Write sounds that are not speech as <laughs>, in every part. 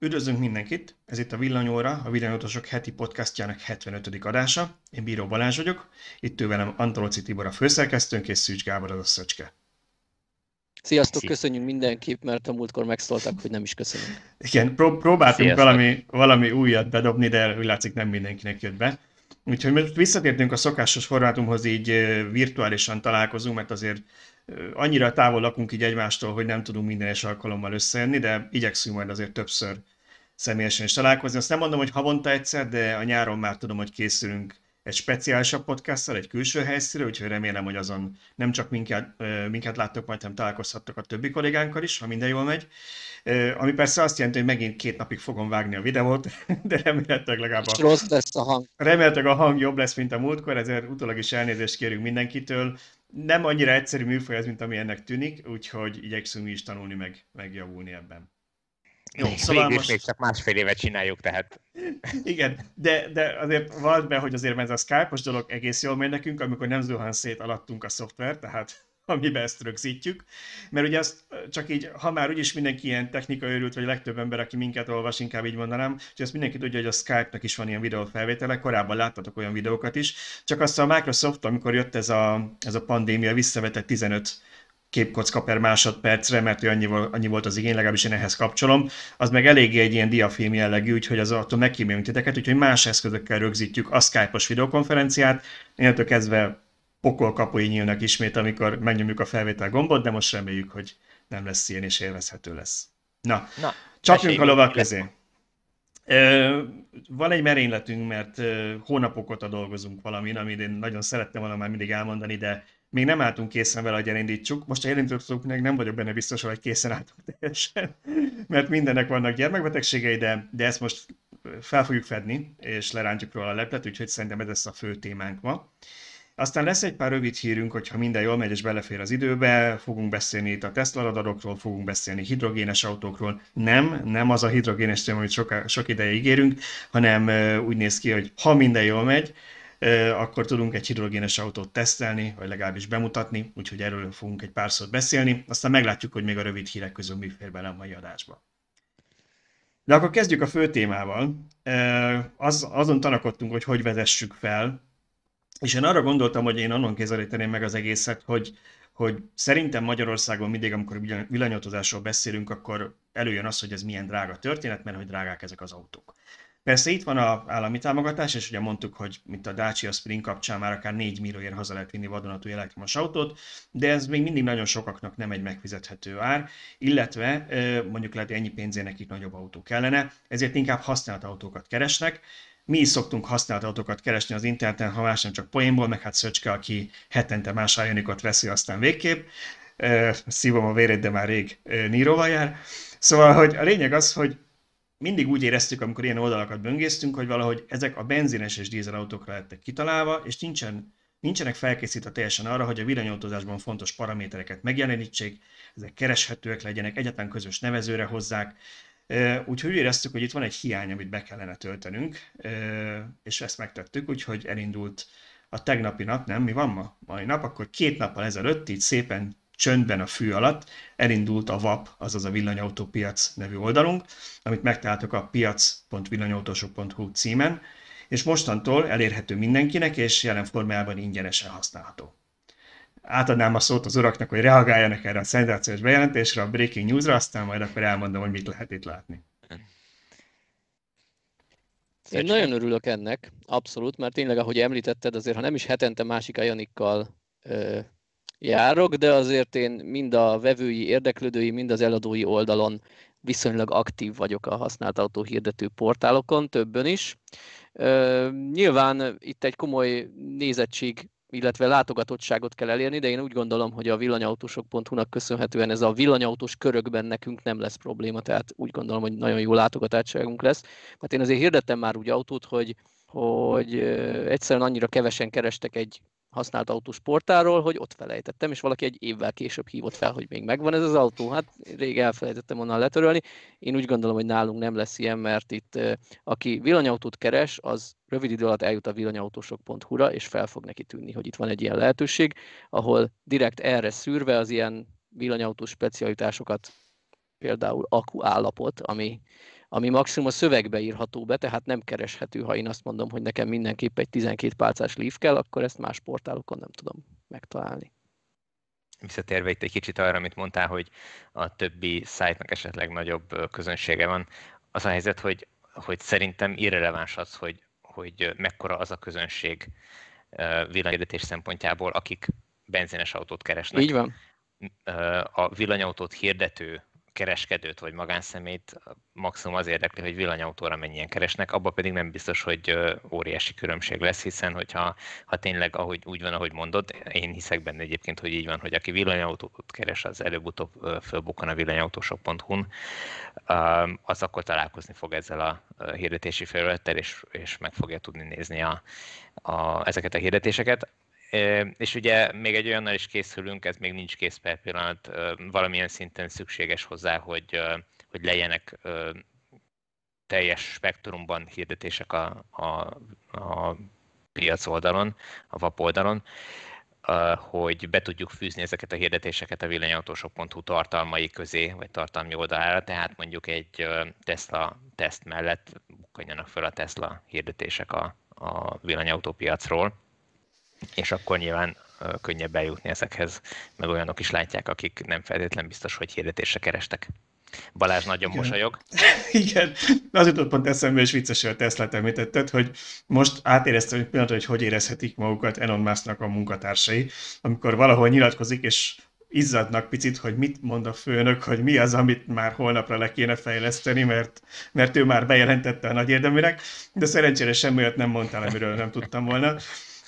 Üdvözlünk mindenkit! Ez itt a Villanyóra, a Villanyótosok heti podcastjának 75. adása. Én Bíró Balázs vagyok, itt ő velem Antolci Tibor a főszerkesztőnk és Szűcs Gábor az a szöcske. Sziasztok, köszönjük mindenképp, mert a múltkor megszóltak, hogy nem is köszönünk. Igen, pró- próbáltunk valami, valami újat bedobni, de úgy látszik nem mindenkinek jött be. Úgyhogy most visszatértünk a szokásos formátumhoz, így virtuálisan találkozunk, mert azért annyira távol lakunk így egymástól, hogy nem tudunk minden es alkalommal összejönni, de igyekszünk majd azért többször személyesen is találkozni. Azt nem mondom, hogy havonta egyszer, de a nyáron már tudom, hogy készülünk egy speciálisabb podcasttal, egy külső helyszínre, úgyhogy remélem, hogy azon nem csak minket, minket láttok, majd hanem találkozhattok a többi kollégánkkal is, ha minden jól megy. Ami persze azt jelenti, hogy megint két napig fogom vágni a videót, de remélhetőleg legalább a... rossz lesz a hang. Remélhetőleg a hang jobb lesz, mint a múltkor, ezért utólag is elnézést kérünk mindenkitől. Nem annyira egyszerű műfaj ez, mint ami ennek tűnik, úgyhogy igyekszünk mi is tanulni, meg megjavulni ebben. Jó, szóval most... még csak másfél éve csináljuk, tehát... Igen, de, de azért vald be, hogy azért ez a Skype-os dolog egész jól megy nekünk, amikor nem zuhan szét alattunk a szoftver, tehát amiben ezt rögzítjük. Mert ugye azt csak így, ha már úgyis mindenki ilyen technika őrült, vagy legtöbb ember, aki minket olvas, inkább így mondanám, hogy ezt mindenki tudja, hogy a Skype-nak is van ilyen videófelvétele, korábban láttatok olyan videókat is, csak azt a Microsoft, amikor jött ez a, ez a pandémia, visszavetett 15 képkocka per másodpercre, mert annyi, annyi volt az igény, legalábbis én ehhez kapcsolom, az meg eléggé egy ilyen diafilm jellegű, úgyhogy az attól megkímélünk titeket, úgyhogy más eszközökkel rögzítjük a Skype-os videokonferenciát, innentől kezdve pokolkapui nyílnak ismét, amikor megnyomjuk a felvétel gombot, de most reméljük, hogy nem lesz ilyen és élvezhető lesz. Na, Na csapjunk a lovak közé. Van egy merényletünk, mert hónapok óta dolgozunk valamin, amit én nagyon szerettem volna már mindig elmondani, de még nem álltunk készen vele, hogy elindítsuk. Most a elindítottuk, nem vagyok benne biztos, hogy készen álltunk teljesen, mert mindennek vannak gyermekbetegségei, de, de ezt most fel fogjuk fedni, és lerántjuk róla a leplet, úgyhogy szerintem ez lesz a fő témánk ma. Aztán lesz egy pár rövid hírünk, hogyha minden jól megy és belefér az időbe, fogunk beszélni itt a Tesla radarokról, fogunk beszélni hidrogénes autókról. Nem, nem az a hidrogénes téma, amit sok, sok ideje ígérünk, hanem úgy néz ki, hogy ha minden jól megy, akkor tudunk egy hidrogénes autót tesztelni, vagy legalábbis bemutatni, úgyhogy erről fogunk egy pár szót beszélni, aztán meglátjuk, hogy még a rövid hírek közül mi fér bele a mai adásba. De akkor kezdjük a fő témával. Az, azon tanakodtunk, hogy hogy vezessük fel, és én arra gondoltam, hogy én annon kézelíteném meg az egészet, hogy, hogy szerintem Magyarországon mindig, amikor villanyautózásról beszélünk, akkor előjön az, hogy ez milyen drága történet, mert hogy drágák ezek az autók. Persze itt van a állami támogatás, és ugye mondtuk, hogy mint a Dacia Spring kapcsán már akár 4 millióért haza lehet vinni vadonatúj elektromos autót, de ez még mindig nagyon sokaknak nem egy megfizethető ár, illetve mondjuk lehet, hogy ennyi pénzének itt nagyobb autó kellene, ezért inkább használt autókat keresnek, mi is szoktunk használt autókat keresni az interneten, ha más nem csak poénból, meg hát Szöcske, aki hetente más Ionicot veszi, aztán végképp. Szívom a vérét, de már rég Níróval jár. Szóval, hogy a lényeg az, hogy mindig úgy éreztük, amikor ilyen oldalakat böngésztünk, hogy valahogy ezek a benzines és dízelautókra lettek kitalálva, és nincsen, nincsenek felkészítve teljesen arra, hogy a villanyautózásban fontos paramétereket megjelenítsék, ezek kereshetőek legyenek, egyetlen közös nevezőre hozzák, Úgyhogy úgy éreztük, hogy itt van egy hiány, amit be kellene töltenünk, és ezt megtettük, úgyhogy elindult a tegnapi nap, nem, mi van ma? Mai nap, akkor két nappal ezelőtt, így szépen csöndben a fű alatt elindult a VAP, azaz a Villanyautópiac nevű oldalunk, amit megtaláltok a piac.villanyautósok.hu címen, és mostantól elérhető mindenkinek, és jelen formájában ingyenesen használható. Átadnám a szót az uraknak, hogy reagáljanak erre a szenzációs bejelentésre, a breaking newsra, aztán majd akkor elmondom, hogy mit lehet itt látni. Én nagyon örülök ennek, abszolút, mert tényleg, ahogy említetted, azért ha nem is hetente másik Ajanikkal járok, de azért én mind a vevői, érdeklődői, mind az eladói oldalon viszonylag aktív vagyok a használt autó hirdető portálokon, többen is. nyilván itt egy komoly nézettség illetve látogatottságot kell elérni, de én úgy gondolom, hogy a villanyautósok.hu-nak köszönhetően ez a villanyautós körökben nekünk nem lesz probléma, tehát úgy gondolom, hogy nagyon jó látogatottságunk lesz. Mert én azért hirdettem már úgy autót, hogy, hogy egyszerűen annyira kevesen kerestek egy használt autós portáról, hogy ott felejtettem, és valaki egy évvel később hívott fel, hogy még megvan ez az autó. Hát rég elfelejtettem onnan letörölni. Én úgy gondolom, hogy nálunk nem lesz ilyen, mert itt aki villanyautót keres, az rövid idő alatt eljut a villanyautósok.hu-ra, és fel fog neki tűnni, hogy itt van egy ilyen lehetőség, ahol direkt erre szűrve az ilyen villanyautós specialitásokat, például akku állapot, ami ami maximum a szövegbe írható be, tehát nem kereshető, ha én azt mondom, hogy nekem mindenképp egy 12 pálcás leaf kell, akkor ezt más portálokon nem tudom megtalálni. Visszatérve itt egy kicsit arra, amit mondtál, hogy a többi szájtnak esetleg nagyobb közönsége van, az a helyzet, hogy, hogy szerintem irreleváns az, hogy, hogy mekkora az a közönség villanyhirdetés szempontjából, akik benzines autót keresnek. Így van. A villanyautót hirdető kereskedőt vagy magánszemélyt maximum az érdekli, hogy villanyautóra mennyien keresnek, abban pedig nem biztos, hogy óriási különbség lesz, hiszen hogyha ha tényleg ahogy, úgy van, ahogy mondod, én hiszek benne egyébként, hogy így van, hogy aki villanyautót keres, az előbb-utóbb fölbukkan a villanyautósok.hu-n, az akkor találkozni fog ezzel a hirdetési felülettel, és, és meg fogja tudni nézni a, a, ezeket a hirdetéseket. És ugye még egy olyannal is készülünk, ez még nincs kész per pillanat, valamilyen szinten szükséges hozzá, hogy, hogy legyenek teljes spektrumban hirdetések a, a, a piac oldalon, a VAP oldalon, hogy be tudjuk fűzni ezeket a hirdetéseket a villanyautósok.hu tartalmai közé, vagy tartalmi oldalára, tehát mondjuk egy Tesla teszt mellett bukkanjanak fel a Tesla hirdetések a, a villanyautópiacról és akkor nyilván könnyebb eljutni ezekhez, meg olyanok is látják, akik nem feltétlenül biztos, hogy hirdetésre kerestek. Balázs nagyon Igen. mosolyog. <laughs> Igen, az jutott pont eszembe, és vicces, hogy a Tesla említetted, hogy most átéreztem egy pillanat, hogy hogy érezhetik magukat Elon Musknak a munkatársai, amikor valahol nyilatkozik, és izzadnak picit, hogy mit mond a főnök, hogy mi az, amit már holnapra le kéne fejleszteni, mert, mert ő már bejelentette a nagy érdeműnek, de szerencsére semmi olyat nem mondtál, amiről nem tudtam volna.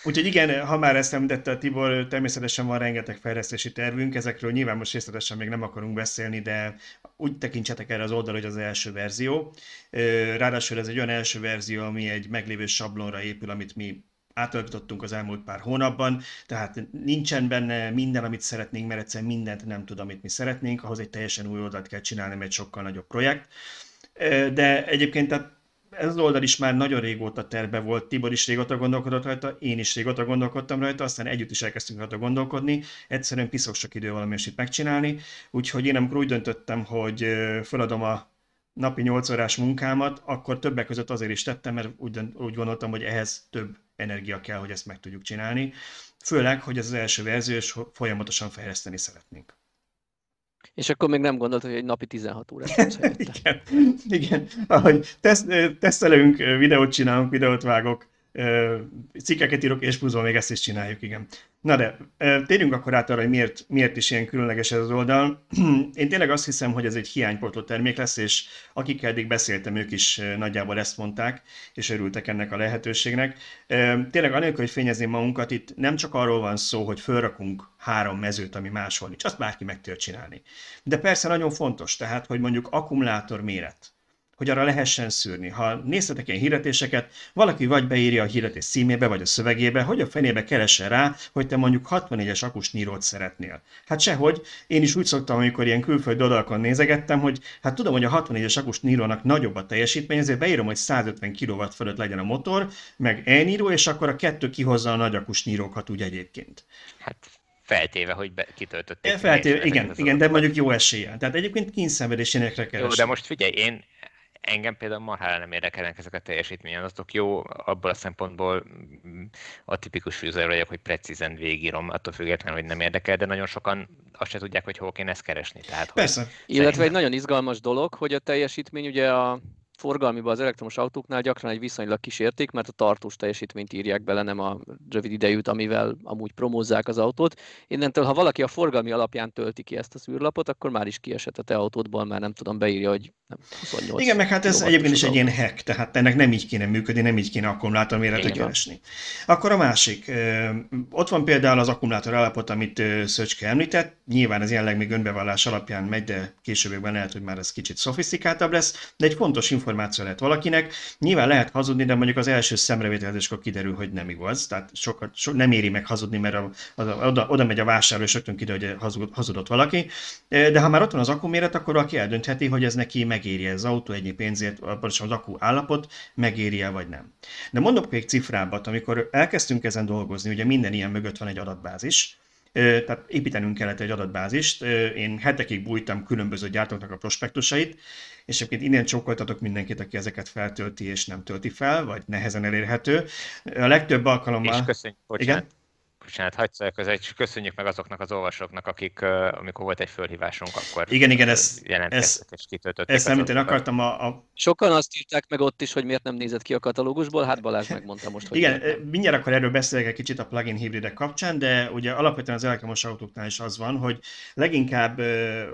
Úgyhogy igen, ha már ezt említette a Tibor, természetesen van rengeteg fejlesztési tervünk, ezekről nyilván most részletesen még nem akarunk beszélni, de úgy tekintsetek erre az oldalra, hogy az első verzió. Ráadásul ez egy olyan első verzió, ami egy meglévő sablonra épül, amit mi átalakítottunk az elmúlt pár hónapban, tehát nincsen benne minden, amit szeretnénk, mert egyszerűen mindent nem tud, amit mi szeretnénk, ahhoz egy teljesen új oldalt kell csinálni, egy sokkal nagyobb projekt. De egyébként tehát ez oldal is már nagyon régóta terve volt, Tibor is régóta gondolkodott rajta, én is régóta gondolkodtam rajta, aztán együtt is elkezdtünk rajta gondolkodni, egyszerűen piszok sok idő valami itt megcsinálni, úgyhogy én amikor úgy döntöttem, hogy feladom a napi 8 órás munkámat, akkor többek között azért is tettem, mert úgy, úgy gondoltam, hogy ehhez több energia kell, hogy ezt meg tudjuk csinálni. Főleg, hogy ez az első verzió, és folyamatosan fejleszteni szeretnénk. És akkor még nem gondolt, hogy egy napi 16 órát <laughs> igen, igen. Ahogy teszt, tesztelünk, videót csinálunk, videót vágok, cikkeket írok, és pluszban még ezt is csináljuk, igen. Na de, térjünk akkor át arra, hogy miért, miért is ilyen különleges ez az oldal. <clears throat> Én tényleg azt hiszem, hogy ez egy hiánypótló termék lesz, és akikkel eddig beszéltem, ők is nagyjából ezt mondták, és örültek ennek a lehetőségnek. Tényleg anélkül, hogy fényezném magunkat, itt nem csak arról van szó, hogy felrakunk három mezőt, ami máshol nincs, azt bárki meg tud csinálni. De persze nagyon fontos, tehát, hogy mondjuk akkumulátor méret hogy arra lehessen szűrni. Ha néztetek ilyen hirdetéseket, valaki vagy beírja a hirdetés címébe, vagy a szövegébe, hogy a fenébe keressen rá, hogy te mondjuk 64-es akus szeretnél. Hát sehogy, én is úgy szoktam, amikor ilyen külföldi oldalakon nézegettem, hogy hát tudom, hogy a 64-es akus nagyobb a teljesítmény, ezért beírom, hogy 150 kW fölött legyen a motor, meg elníró, és akkor a kettő kihozza a nagy akus úgy egyébként. Hát Feltéve, hogy be, kitöltötték. Feltéve, igen, igen, de mondjuk jó eséllyel. Tehát egyébként kényszenvedésénekre kell. Jó, de most figyelj, én engem például marhára nem érdekelnek ezek a teljesítményadatok. Jó, abból a szempontból mm, a tipikus user vagyok, hogy precízen végírom, attól függetlenül, hogy nem érdekel, de nagyon sokan azt se tudják, hogy hol kéne ezt keresni. Tehát, Persze. Hogy Illetve egy nagyon izgalmas dolog, hogy a teljesítmény ugye a forgalmiban az elektromos autóknál gyakran egy viszonylag kis érték, mert a tartós teljesítményt írják bele, nem a rövid idejűt, amivel amúgy promózzák az autót. Innentől, ha valaki a forgalmi alapján tölti ki ezt a szűrlapot, akkor már is kiesett a te autódból, már nem tudom, beírja, hogy nem, 28 Igen, meg hát ez egyébként is egy ilyen hack, tehát ennek nem így kéne működni, nem így kéne akkumulátorméretet keresni. Akkor a másik, ott van például az akkumulátor állapot, amit Szöcske említett, nyilván ez jelenleg még önbevallás alapján megy, de későbbekben lehet, hogy már ez kicsit szofisztikáltabb lesz, de egy fontos információ lehet valakinek. Nyilván lehet hazudni, de mondjuk az első szemrevételezéskor kiderül, hogy nem igaz, tehát sokat, so, nem éri meg hazudni, mert a, az, a, oda, oda megy a vásárló, és rögtön kiderül, hogy hazud, hazudott valaki. De ha már ott van az akkuméret, akkor valaki eldöntheti, hogy ez neki meg megéri az autó ennyi pénzért, pontosan az akku állapot, megéri vagy nem. De mondok még cifrábbat, amikor elkezdtünk ezen dolgozni, ugye minden ilyen mögött van egy adatbázis, tehát építenünk kellett egy adatbázist. Én hetekig bújtam különböző gyártóknak a prospektusait, és egyébként innen csókoltatok mindenkit, aki ezeket feltölti és nem tölti fel, vagy nehezen elérhető. A legtöbb alkalommal... És köszönjük, bocsánat. Igen? Bocsánat, hagyd szóljak az egy, köszönjük meg azoknak az olvasóknak, akik, amikor volt egy fölhívásunk, akkor igen, igen, ez, ez, és kitöltötték. Ezt nem, én akartam a, a... Sokan azt írták meg ott is, hogy miért nem nézett ki a katalógusból, hát Balázs megmondta most, hogy Igen, miért. mindjárt akkor erről beszélek egy kicsit a plugin hibridek kapcsán, de ugye alapvetően az elektromos autóknál is az van, hogy leginkább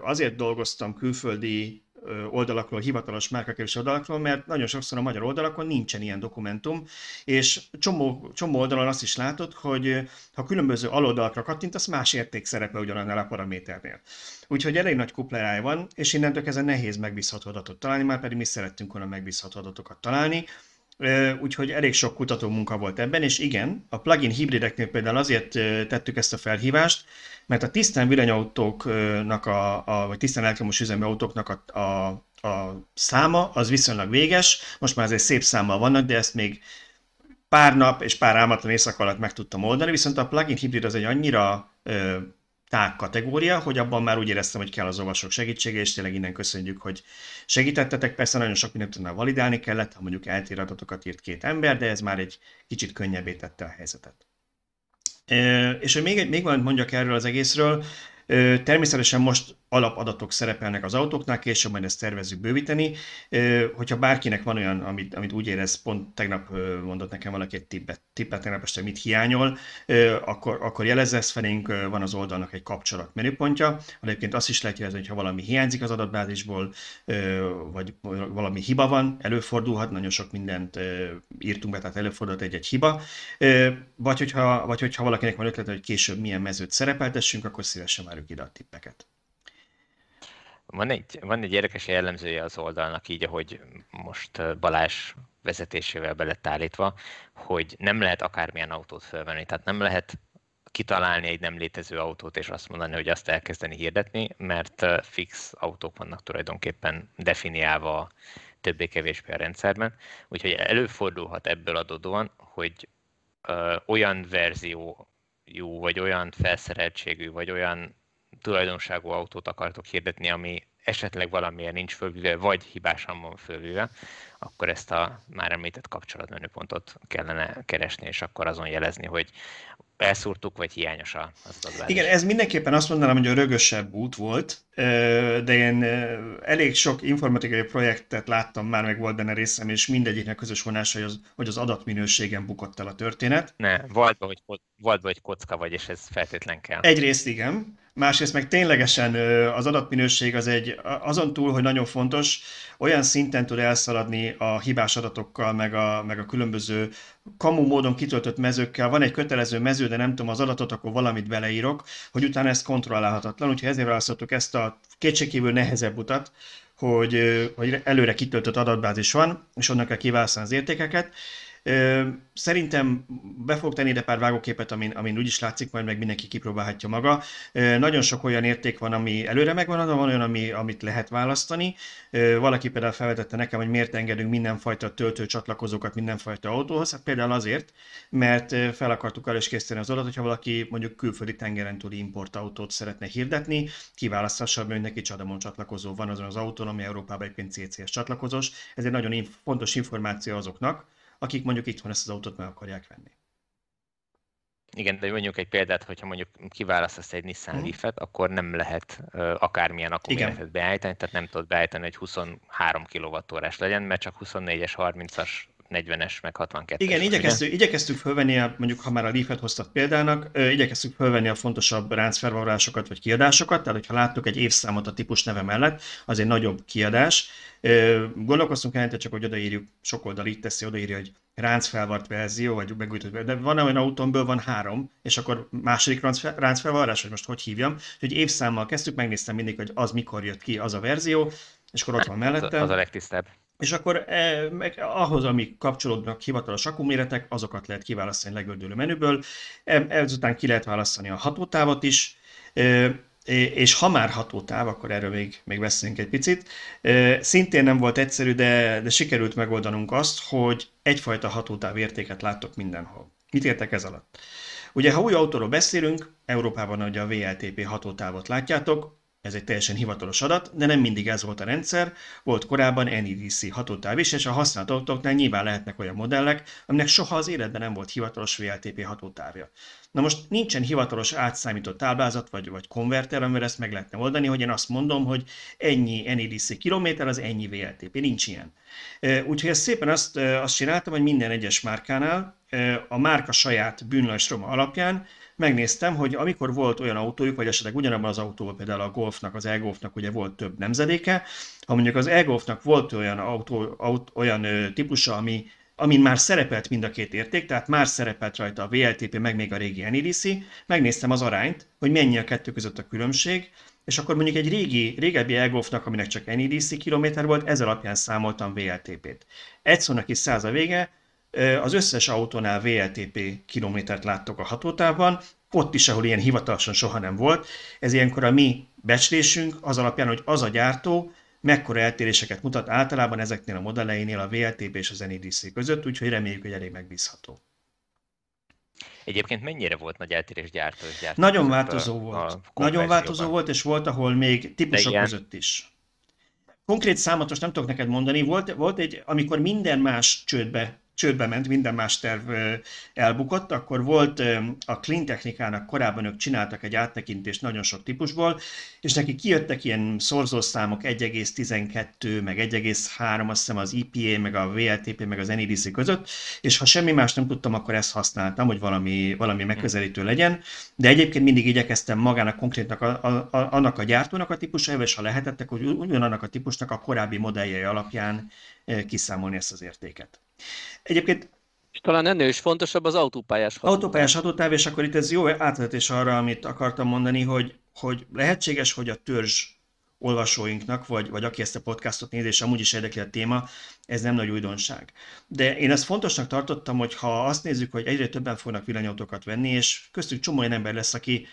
azért dolgoztam külföldi oldalakról, hivatalos márkakereső oldalakról, mert nagyon sokszor a magyar oldalakon nincsen ilyen dokumentum, és csomó, csomó oldalon azt is látod, hogy ha különböző aloldalakra kattintasz, más érték szerepel ugyanannál a paraméternél. Úgyhogy elég nagy kuplerája van, és innentől kezdve nehéz megbízható adatot találni, már pedig mi szerettünk volna megbízható adatokat találni, úgyhogy elég sok kutató munka volt ebben, és igen, a plugin hibrideknél például azért tettük ezt a felhívást, mert a tisztán villanyautóknak, a, a, vagy tisztán elektromos üzemű autóknak a, a, a száma az viszonylag véges, most már azért szép számmal vannak, de ezt még pár nap és pár álmatlan éjszaka alatt meg tudtam oldani, viszont a plugin hibrid az egy annyira tág kategória, hogy abban már úgy éreztem, hogy kell az olvasók segítsége, és tényleg innen köszönjük, hogy segítettetek. Persze nagyon sok mindent tudnál validálni kellett, ha mondjuk eltér adatokat írt két ember, de ez már egy kicsit könnyebbé tette a helyzetet. És hogy még, még valamit mondjak erről az egészről, Természetesen most alapadatok szerepelnek az autóknál, később majd ezt tervezzük bővíteni. Hogyha bárkinek van olyan, amit, amit úgy érez, pont tegnap mondott nekem valaki egy tippet, tippet tegnap este, mit hiányol, akkor, akkor jelezze ezt felénk, van az oldalnak egy kapcsolat menüpontja. Egyébként azt is lehet jelezni, hogy ha valami hiányzik az adatbázisból, vagy valami hiba van, előfordulhat, nagyon sok mindent írtunk be, tehát előfordulhat egy-egy hiba, vagy hogyha, vagy hogyha valakinek van ötlete, hogy később milyen mezőt szerepeltessünk, akkor szívesen várjuk ide a tippeket. Van egy, van egy érdekes jellemzője az oldalnak, így ahogy most Balázs vezetésével be lett állítva, hogy nem lehet akármilyen autót felvenni. Tehát nem lehet kitalálni egy nem létező autót, és azt mondani, hogy azt elkezdeni hirdetni, mert fix autók vannak tulajdonképpen definiálva többé-kevésbé a rendszerben. Úgyhogy előfordulhat ebből adódóan, hogy ö, olyan verzió jó, vagy olyan felszereltségű, vagy olyan tulajdonságú autót akartok hirdetni, ami esetleg valamilyen nincs fölvéve, vagy hibásan van fölvéve, akkor ezt a már említett kapcsolatmenüpontot kellene keresni, és akkor azon jelezni, hogy elszúrtuk, vagy hiányos az adatbázis. Igen, ez mindenképpen azt mondanám, hogy a rögösebb út volt, de én elég sok informatikai projektet láttam már, meg volt benne részem, és mindegyiknek közös vonása, hogy az, hogy az adatminőségen bukott el a történet. Ne, volt be, hogy, volt be, hogy kocka vagy, és ez feltétlen kell. Egyrészt igen, másrészt meg ténylegesen az adatminőség az egy, azon túl, hogy nagyon fontos, olyan szinten tud elszaladni a hibás adatokkal, meg a, meg a különböző kamu módon kitöltött mezőkkel. Van egy kötelező mező, de nem tudom az adatot, akkor valamit beleírok, hogy utána ezt kontrollálhatatlan. Úgyhogy ezért választottuk ezt a kétségkívül nehezebb utat, hogy, hogy előre kitöltött adatbázis van, és onnan kell kiválasztani az értékeket. Szerintem be fog tenni ide pár vágóképet, amin, amin úgyis látszik, majd meg mindenki kipróbálhatja maga. Nagyon sok olyan érték van, ami előre megvan, de van olyan, ami, amit lehet választani. Valaki például felvetette nekem, hogy miért engedünk mindenfajta töltőcsatlakozókat mindenfajta autóhoz. Hát például azért, mert fel akartuk el is készíteni az adatot, hogyha valaki mondjuk külföldi tengeren túli importautót szeretne hirdetni, kiválasztassa, hogy neki Csadamon csatlakozó van azon az autón, ami Európában egyébként CCS csatlakozós. Ez egy nagyon inf- fontos információ azoknak, akik mondjuk itthon ezt az autót meg akarják venni. Igen, de mondjuk egy példát, hogyha mondjuk kiválasztasz egy Nissan mm. Leaf-et, akkor nem lehet uh, akármilyen akkuméretet beállítani, tehát nem tudod beállítani, hogy 23 kWh legyen, mert csak 24-es, 30-as 40-es, meg 62-es. Igen, igyekeztük, igyekeztük fölvenni, a, mondjuk ha már a Leaf-et hoztak példának, igyekeztük fölvenni a fontosabb ráncfelvarásokat vagy kiadásokat, tehát hogyha láttuk egy évszámot a típus neve mellett, az egy nagyobb kiadás. Gondolkoztunk el, csak hogy odaírjuk, sok oldal itt teszi, odaírja, hogy ráncfelvart verzió, vagy megújított de van olyan autómból van három, és akkor második ráncfelvarrás, hogy most hogy hívjam, hogy évszámmal kezdtük, megnéztem mindig, hogy az mikor jött ki az a verzió, és akkor ott van mellette. Az a legtisztább. És akkor eh, meg ahhoz, ami kapcsolódnak hivatalos akkuméretek, azokat lehet kiválasztani legördülő menüből. Ezután ki lehet választani a hatótávot is, eh, és ha már hatótáv, akkor erről még, még beszélünk egy picit. Eh, szintén nem volt egyszerű, de, de sikerült megoldanunk azt, hogy egyfajta hatótáv értéket láttok mindenhol. Mit értek ez alatt? Ugye, ha új autóról beszélünk, Európában ugye a VLTP hatótávot látjátok, ez egy teljesen hivatalos adat, de nem mindig ez volt a rendszer, volt korábban NEDC hatótáv is, és a használt autóknál nyilván lehetnek olyan modellek, aminek soha az életben nem volt hivatalos VLTP hatótávja. Na most nincsen hivatalos átszámított táblázat vagy, vagy konverter, amivel ezt meg lehetne oldani, hogy én azt mondom, hogy ennyi NEDC kilométer az ennyi VLTP, nincs ilyen. Úgyhogy ezt szépen azt, azt csináltam, hogy minden egyes márkánál a márka saját bűnlajstroma alapján megnéztem, hogy amikor volt olyan autójuk, vagy esetleg ugyanabban az autóban, például a Golfnak, az e-Golfnak ugye volt több nemzedéke, ha mondjuk az e-Golfnak volt olyan, autó, autó, olyan típusa, ami amin már szerepelt mind a két érték, tehát már szerepelt rajta a VLTP, meg még a régi NEDC, megnéztem az arányt, hogy mennyi a kettő között a különbség, és akkor mondjuk egy régi, régebbi Elgolfnak, aminek csak NEDC kilométer volt, ez alapján számoltam VLTP-t. Egy szónak is száz a vége, az összes autónál VLTP kilométert láttok a hatótávban, ott is, ahol ilyen hivatalosan soha nem volt. Ez ilyenkor a mi becslésünk az alapján, hogy az a gyártó mekkora eltéréseket mutat általában ezeknél a modelleinél a VLTP és az NEDC között, úgyhogy reméljük, hogy elég megbízható. Egyébként mennyire volt nagy eltérés gyártó és gyártó? Nagyon változó a, volt. A Nagyon változó volt, és volt, ahol még típusok között is. Konkrét számot most nem tudok neked mondani, volt, volt egy, amikor minden más csődbe csődbe ment, minden más terv elbukott, akkor volt a Clean Technikának korábban ők csináltak egy áttekintést nagyon sok típusból, és neki kijöttek ilyen szorzószámok 1,12, meg 1,3, azt hiszem az EPA, meg a VLTP, meg az NEDC között, és ha semmi más nem tudtam, akkor ezt használtam, hogy valami, valami megközelítő legyen, de egyébként mindig igyekeztem magának konkrétnak a, a, a, annak a gyártónak a típusával, és ha lehetettek, hogy ugyanannak a típusnak a korábbi modelljei alapján kiszámolni ezt az értéket. Egyébként és talán ennél is fontosabb az autópályás hatótáv. Autópályás hatótáv, és akkor itt ez jó átvezetés arra, amit akartam mondani, hogy, hogy lehetséges, hogy a törzs olvasóinknak, vagy, vagy aki ezt a podcastot nézi, és amúgy is érdekli a téma, ez nem nagy újdonság. De én ezt fontosnak tartottam, hogy ha azt nézzük, hogy egyre többen fognak villanyautókat venni, és köztük csomó olyan ember lesz, aki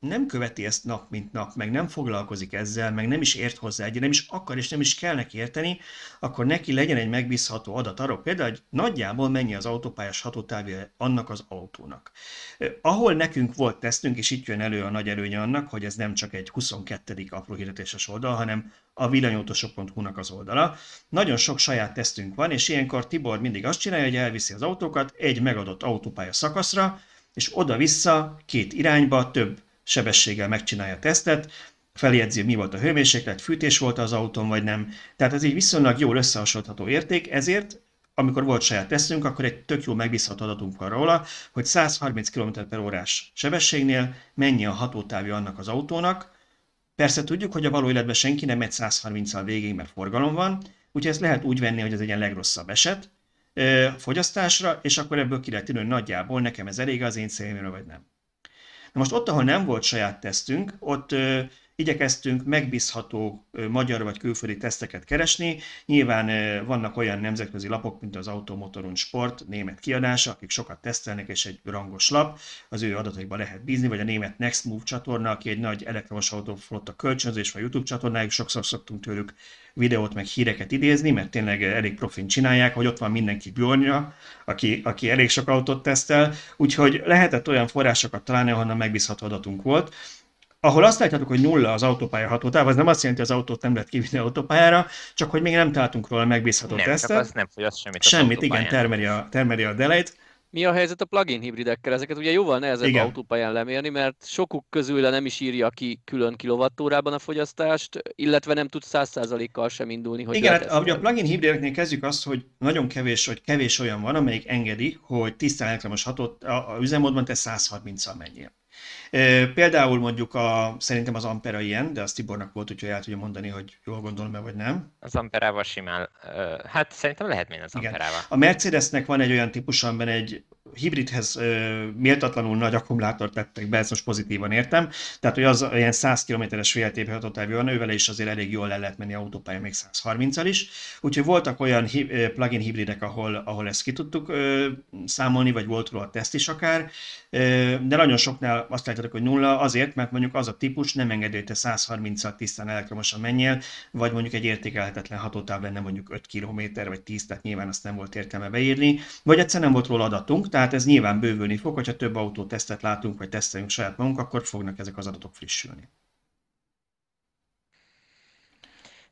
nem követi ezt nap mint nap, meg nem foglalkozik ezzel, meg nem is ért hozzá egy, nem is akar és nem is kell neki érteni, akkor neki legyen egy megbízható adat arról például, hogy nagyjából mennyi az autópályás hatótávja annak az autónak. Ahol nekünk volt tesztünk, és itt jön elő a nagy előnye annak, hogy ez nem csak egy 22. apró hirdetéses oldal, hanem a villanyautósok.hu-nak az oldala. Nagyon sok saját tesztünk van, és ilyenkor Tibor mindig azt csinálja, hogy elviszi az autókat egy megadott autópálya szakaszra, és oda-vissza két irányba több sebességgel megcsinálja a tesztet, feljegyzi, mi volt a hőmérséklet, fűtés volt az autón, vagy nem. Tehát ez egy viszonylag jól összehasonlítható érték, ezért amikor volt saját tesztünk, akkor egy tök jó megbízható adatunk van róla, hogy 130 km per órás sebességnél mennyi a hatótávja annak az autónak. Persze tudjuk, hogy a való életben senki nem megy 130-al végig, mert forgalom van, úgyhogy ezt lehet úgy venni, hogy ez egy ilyen legrosszabb eset fogyasztásra, és akkor ebből ki lehet nagyjából nekem ez elég az én célomra, vagy nem. Most ott, ahol nem volt saját tesztünk, ott ö, igyekeztünk megbízható ö, magyar vagy külföldi teszteket keresni. Nyilván ö, vannak olyan nemzetközi lapok, mint az Automotorun Sport, német kiadása, akik sokat tesztelnek, és egy rangos lap, az ő adataiba lehet bízni, vagy a német Next Move csatorna, aki egy nagy elektromos autóflotta kölcsönzés, vagy YouTube csatornájuk, sokszor szoktunk tőlük videót, meg híreket idézni, mert tényleg elég profin csinálják, hogy ott van mindenki Bjornja, aki, aki elég sok autót tesztel, úgyhogy lehetett olyan forrásokat találni, ahonnan megbízható adatunk volt. Ahol azt látjátok, hogy nulla az autópálya hatótáv, az nem azt jelenti, hogy az autót nem lehet kivinni autópályára, csak hogy még nem találtunk róla megbízható nem, tesztet. Nem, az nem fogyaszt semmit Semmit, igen, termeli a, termeli a delejt. Mi a helyzet a plugin hibridekkel? Ezeket ugye jóval nehezebb Igen. autópályán lemérni, mert sokuk közül nem is írja ki külön kilovattórában a fogyasztást, illetve nem tud 100%-kal sem indulni. Hogy Igen, hát, a plugin hibrideknél kezdjük azt, hogy nagyon kevés, hogy kevés olyan van, amelyik engedi, hogy tisztán elektromos hatót a, a üzemmódban te 130-al menjél. Például mondjuk a, szerintem az Ampera ilyen, de az Tibornak volt, úgyhogy el tudja mondani, hogy jól gondolom-e, vagy nem. Az Amperával simán, hát szerintem lehet még az Amperával. Igen. A Mercedesnek van egy olyan típus, amiben egy hibridhez méltatlanul nagy akkumulátort tettek be, ezt most pozitívan értem. Tehát, hogy az ilyen 100 km-es VLTP hatótávja van, ővel is azért elég jól le lehet menni autópálya még 130-al is. Úgyhogy voltak olyan plugin hibridek, ahol, ahol ezt ki tudtuk számolni, vagy volt róla a teszt is akár, de nagyon soknál azt látjátok, hogy nulla, azért, mert mondjuk az a típus nem engedő, hogy te 130-al tisztán elektromosan menjél, vagy mondjuk egy értékelhetetlen hatótáv lenne mondjuk 5 km vagy 10, tehát nyilván azt nem volt értelme beírni, vagy egyszer nem volt róla adatunk, tehát ez nyilván bővülni fog, hogyha több autó tesztet látunk, vagy teszteljünk saját magunk, akkor fognak ezek az adatok frissülni.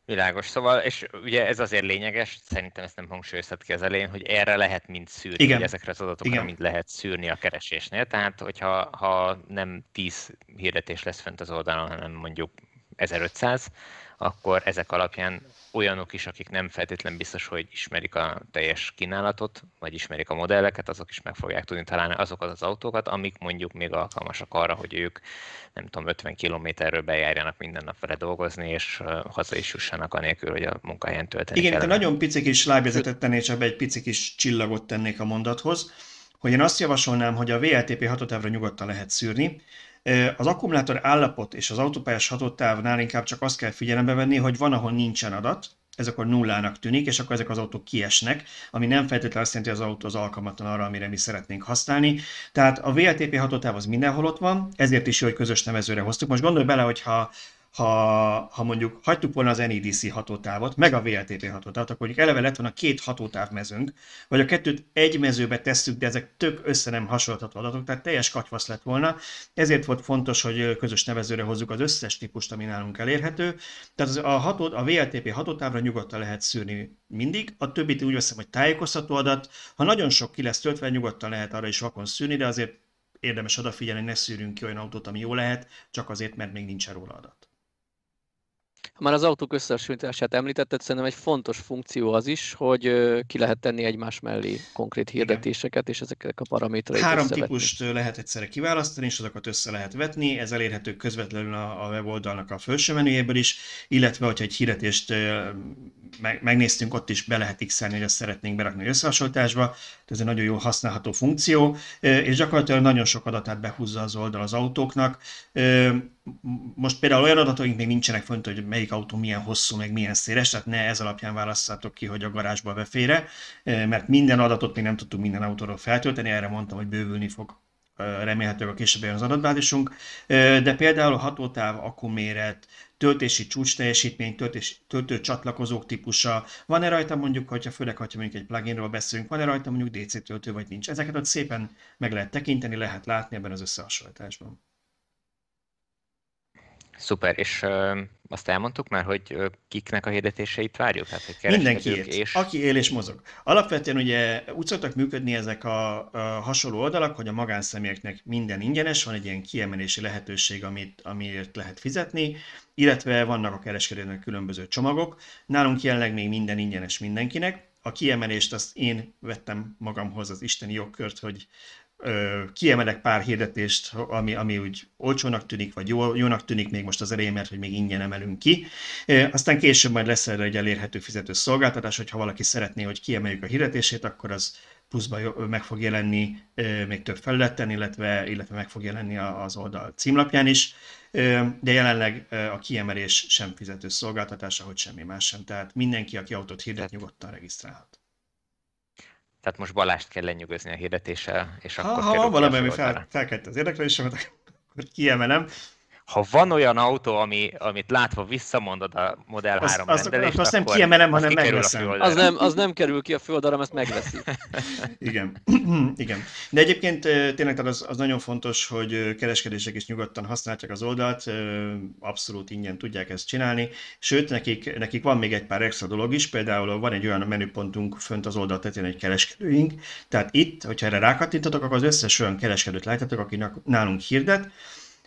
Világos, szóval, és ugye ez azért lényeges, szerintem ezt nem hangsúlyozhat ki az elején, hogy erre lehet mind szűrni, Igen. ezekre az adatokra Igen. mind lehet szűrni a keresésnél, tehát hogyha ha nem 10 hirdetés lesz fent az oldalon, hanem mondjuk 1500, akkor ezek alapján olyanok is, akik nem feltétlenül biztos, hogy ismerik a teljes kínálatot, vagy ismerik a modelleket, azok is meg fogják tudni találni azokat az autókat, amik mondjuk még alkalmasak arra, hogy ők nem tudom, 50 kilométerről bejárjanak minden nap vele dolgozni, és haza is jussanak anélkül, hogy a munkahelyen tölteni Igen, kellene. nagyon pici kis lábjegyzetet tennék, csak egy pici kis csillagot tennék a mondathoz, hogy én azt javasolnám, hogy a VLTP hatótávra nyugodtan lehet szűrni. Az akkumulátor állapot és az autópályás hatótávnál inkább csak azt kell figyelembe venni, hogy van, ahol nincsen adat, ez akkor nullának tűnik, és akkor ezek az autók kiesnek, ami nem feltétlenül azt jelenti, hogy az autó az alkalmatlan arra, amire mi szeretnénk használni. Tehát a VLTP hatótáv az mindenhol ott van, ezért is jó, hogy közös nevezőre hoztuk. Most gondolj bele, hogy ha ha, ha mondjuk hagytuk volna az NEDC hatótávot, meg a VLTP hatótávot, akkor mondjuk eleve lett volna két hatótáv mezőnk, vagy a kettőt egy mezőbe tesszük, de ezek tök össze nem hasonlítható adatok, tehát teljes katyvasz lett volna. Ezért volt fontos, hogy közös nevezőre hozzuk az összes típust, ami nálunk elérhető. Tehát a, ható, a VLTP hatótávra nyugodtan lehet szűrni mindig, a többit úgy veszem, hogy tájékoztató adat. Ha nagyon sok ki lesz töltve, nyugodtan lehet arra is vakon szűrni, de azért érdemes odafigyelni, ne szűrünk ki olyan autót, ami jó lehet, csak azért, mert még nincsen róla adat. Már az autók összehasonlítását említetted, szerintem egy fontos funkció az is, hogy ki lehet tenni egymás mellé konkrét hirdetéseket, és ezeknek a paramétereit Három típust lehet egyszerre kiválasztani, és azokat össze lehet vetni. Ez elérhető közvetlenül a, a weboldalnak a felső menüjéből is, illetve, hogyha egy hirdetést megnéztünk, ott is be lehet x hogy ezt szeretnénk berakni összehasonlításba. Ez egy nagyon jó használható funkció, és gyakorlatilag nagyon sok adatát behúzza az oldal az autóknak. Most például olyan adataink még nincsenek fönt, hogy melyik autó milyen hosszú, meg milyen széles, tehát ne ez alapján válasszátok ki, hogy a garázsba befére, mert minden adatot még nem tudtunk minden autóról feltölteni, erre mondtam, hogy bővülni fog remélhetőleg a később az adatbázisunk, de például a hatótáv, akkuméret, töltési csúcs teljesítmény, töltés, töltő csatlakozók típusa, van-e rajta mondjuk, hogyha főleg, hogyha mondjuk egy pluginról beszélünk, van-e rajta mondjuk DC töltő, vagy nincs. Ezeket ott szépen meg lehet tekinteni, lehet látni ebben az összehasonlításban. Szuper, és ö, azt elmondtuk már, hogy ö, kiknek a hirdetéseit várjuk? Hát, hogy Mindenki kereskedők és... aki él és mozog. Alapvetően ugye úgy szoktak működni ezek a, a hasonló oldalak, hogy a magánszemélyeknek minden ingyenes, van egy ilyen kiemelési lehetőség, amit, amiért lehet fizetni, illetve vannak a kereskedőnek különböző csomagok. Nálunk jelenleg még minden ingyenes mindenkinek. A kiemelést azt én vettem magamhoz az isteni jogkört, hogy kiemelek pár hirdetést, ami, ami úgy olcsónak tűnik, vagy jó, jónak tűnik még most az elején, mert hogy még ingyen emelünk ki. Aztán később majd lesz erre egy elérhető fizető szolgáltatás, hogyha valaki szeretné, hogy kiemeljük a hirdetését, akkor az pluszban meg fog jelenni még több felületen, illetve, illetve meg fog jelenni az oldal címlapján is. De jelenleg a kiemelés sem fizető szolgáltatás, ahogy semmi más sem. Tehát mindenki, aki autót hirdet, nyugodtan regisztrálhat. Tehát most Balást kell lenyugozni a hirdetéssel, és Ha, akkor ha kerül van ki a valami, ami főoldalra. fel, felkelt az érdeklődésemet, akkor kiemelem. Ha van olyan autó, ami, amit látva visszamondod a Model Azt- 3 azt- rendelést, azt nem akkor kiemelem, az hanem megveszem. Az nem, az nem kerül ki a főoldalra, ezt megveszi. <laughs> Igen. <clears throat> Igen. De egyébként tényleg az, az nagyon fontos, hogy kereskedések is nyugodtan használják az oldalt, abszolút ingyen tudják ezt csinálni, sőt, nekik, nekik van még egy pár extra dolog is, például van egy olyan menüpontunk fönt az oldal tetején egy kereskedőink, tehát itt, hogyha erre rákattintatok, akkor az összes olyan kereskedőt látjátok, aki nálunk hirdet,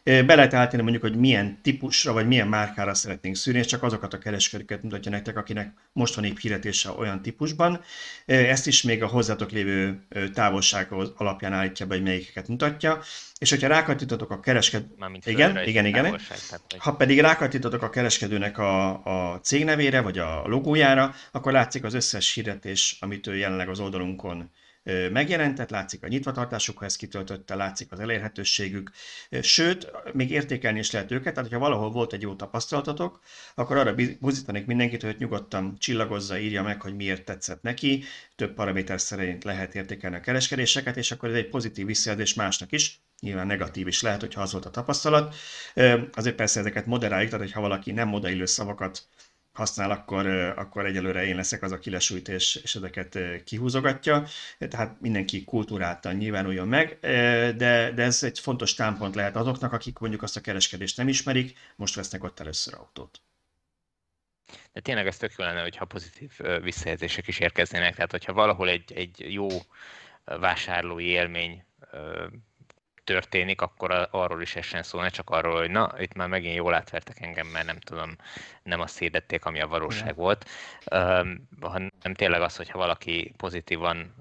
Be lehet állítani mondjuk, hogy milyen típusra vagy milyen márkára szeretnénk szűrni, és csak azokat a kereskedőket mutatja nektek, akinek most van épp hirdetése olyan típusban. Ezt is még a hozzátok lévő távolság alapján állítja be, hogy melyikeket mutatja. És hogyha rákattintotok a kereskedő... Igen, igen, igen. tehát, hogy- Ha pedig rákattintotok a kereskedőnek a, a cégnevére, vagy a logójára, akkor látszik az összes hirdetés, amit ő jelenleg az oldalunkon megjelentett, látszik a nyitvatartásuk, ha ezt kitöltötte, látszik az elérhetőségük, sőt, még értékelni is lehet őket, tehát ha valahol volt egy jó tapasztalatotok, akkor arra buzdítanék mindenkit, hogy nyugodtan csillagozza, írja meg, hogy miért tetszett neki, több paraméter szerint lehet értékelni a kereskedéseket, és akkor ez egy pozitív visszajelzés másnak is, nyilván negatív is lehet, hogyha az volt a tapasztalat. Azért persze ezeket moderáljuk, tehát hogyha valaki nem odaillő szavakat használ, akkor, akkor egyelőre én leszek az, aki lesújt és, és ezeket kihúzogatja. Tehát mindenki kultúráltan nyilvánuljon meg, de, de ez egy fontos támpont lehet azoknak, akik mondjuk azt a kereskedést nem ismerik, most vesznek ott először autót. De tényleg ez tök jó lenne, hogyha pozitív visszajelzések is érkeznének. Tehát, hogyha valahol egy, egy jó vásárlói élmény történik, akkor arról is essen szó, ne csak arról, hogy na, itt már megint jól átvertek engem, mert nem tudom, nem azt hirdették, ami a valóság volt, hanem tényleg az, hogyha valaki pozitívan,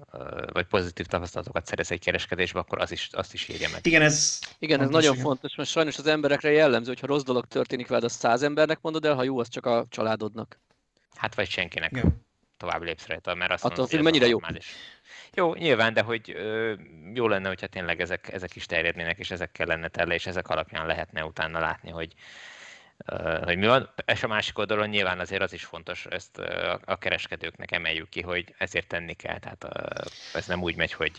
vagy pozitív tapasztalatokat szerez egy kereskedésbe, akkor az is, azt is írja meg. Igen, ez, igen, ez nagyon igen. fontos, mert sajnos az emberekre jellemző, hogyha rossz dolog történik veled, az száz embernek mondod el, ha jó, az csak a családodnak. Hát vagy senkinek. Igen. Tovább lépsz rajta, mert azt Attól függ, mennyire jó. Jó, nyilván, de hogy ö, jó lenne, hogyha tényleg ezek, ezek is terjednének, és ezekkel lenne tele, és ezek alapján lehetne utána látni, hogy, ö, hogy mi van. És a másik oldalon nyilván azért az is fontos, ezt ö, a kereskedőknek emeljük ki, hogy ezért tenni kell. Tehát ö, ez nem úgy megy, hogy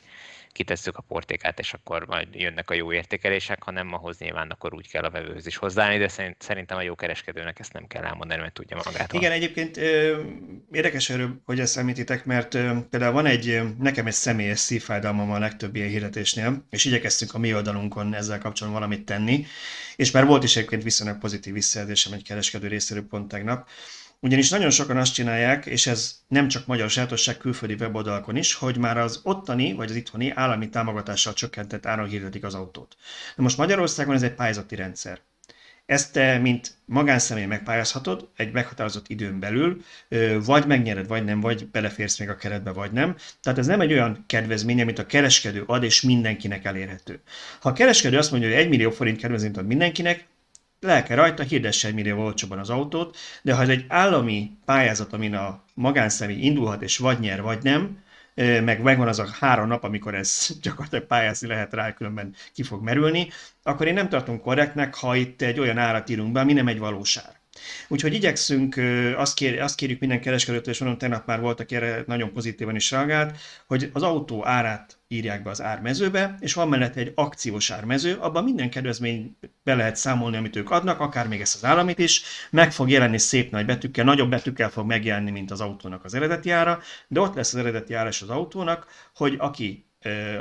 kitesszük a portékát, és akkor majd jönnek a jó értékelések, hanem ahhoz nyilván akkor úgy kell a vevőhöz is hozzáállni, de szerintem a jó kereskedőnek ezt nem kell elmondani, mert tudja magát. Igen, egyébként érdekes erről, hogy ezt említitek, mert például van egy, nekem egy személyes szívfájdalmam a legtöbb ilyen hirdetésnél, és igyekeztünk a mi oldalunkon ezzel kapcsolatban valamit tenni, és már volt is egyébként viszonylag pozitív visszajelzésem egy kereskedő részéről pont tegnap, ugyanis nagyon sokan azt csinálják, és ez nem csak magyar sajátosság külföldi weboldalakon is, hogy már az ottani vagy az itthoni állami támogatással csökkentett áron hirdetik az autót. Na most Magyarországon ez egy pályázati rendszer. Ezt te, mint magánszemély megpályázhatod egy meghatározott időn belül, vagy megnyered, vagy nem, vagy beleférsz még a keretbe, vagy nem. Tehát ez nem egy olyan kedvezmény, amit a kereskedő ad, és mindenkinek elérhető. Ha a kereskedő azt mondja, hogy 1 millió forint kedvezményt ad mindenkinek, lelke rajta, hirdesse egy millió olcsóban az autót, de ha ez egy állami pályázat, amin a magánszemély indulhat, és vagy nyer, vagy nem, meg megvan az a három nap, amikor ez <laughs> gyakorlatilag pályázni lehet rá, különben ki fog merülni, akkor én nem tartom korrektnek, ha itt egy olyan árat írunk be, ami nem egy valóság. Úgyhogy igyekszünk, azt, kér, azt kérjük minden kereskedőtől, és mondom, tegnap már voltak erre nagyon pozitívan is reagált, hogy az autó árát írják be az ármezőbe, és van mellett egy akciós ármező, abban minden kedvezmény be lehet számolni, amit ők adnak, akár még ezt az államit is, meg fog jelenni szép nagy betűkkel, nagyobb betűkkel fog megjelenni, mint az autónak az eredeti ára, de ott lesz az eredeti ára az autónak, hogy aki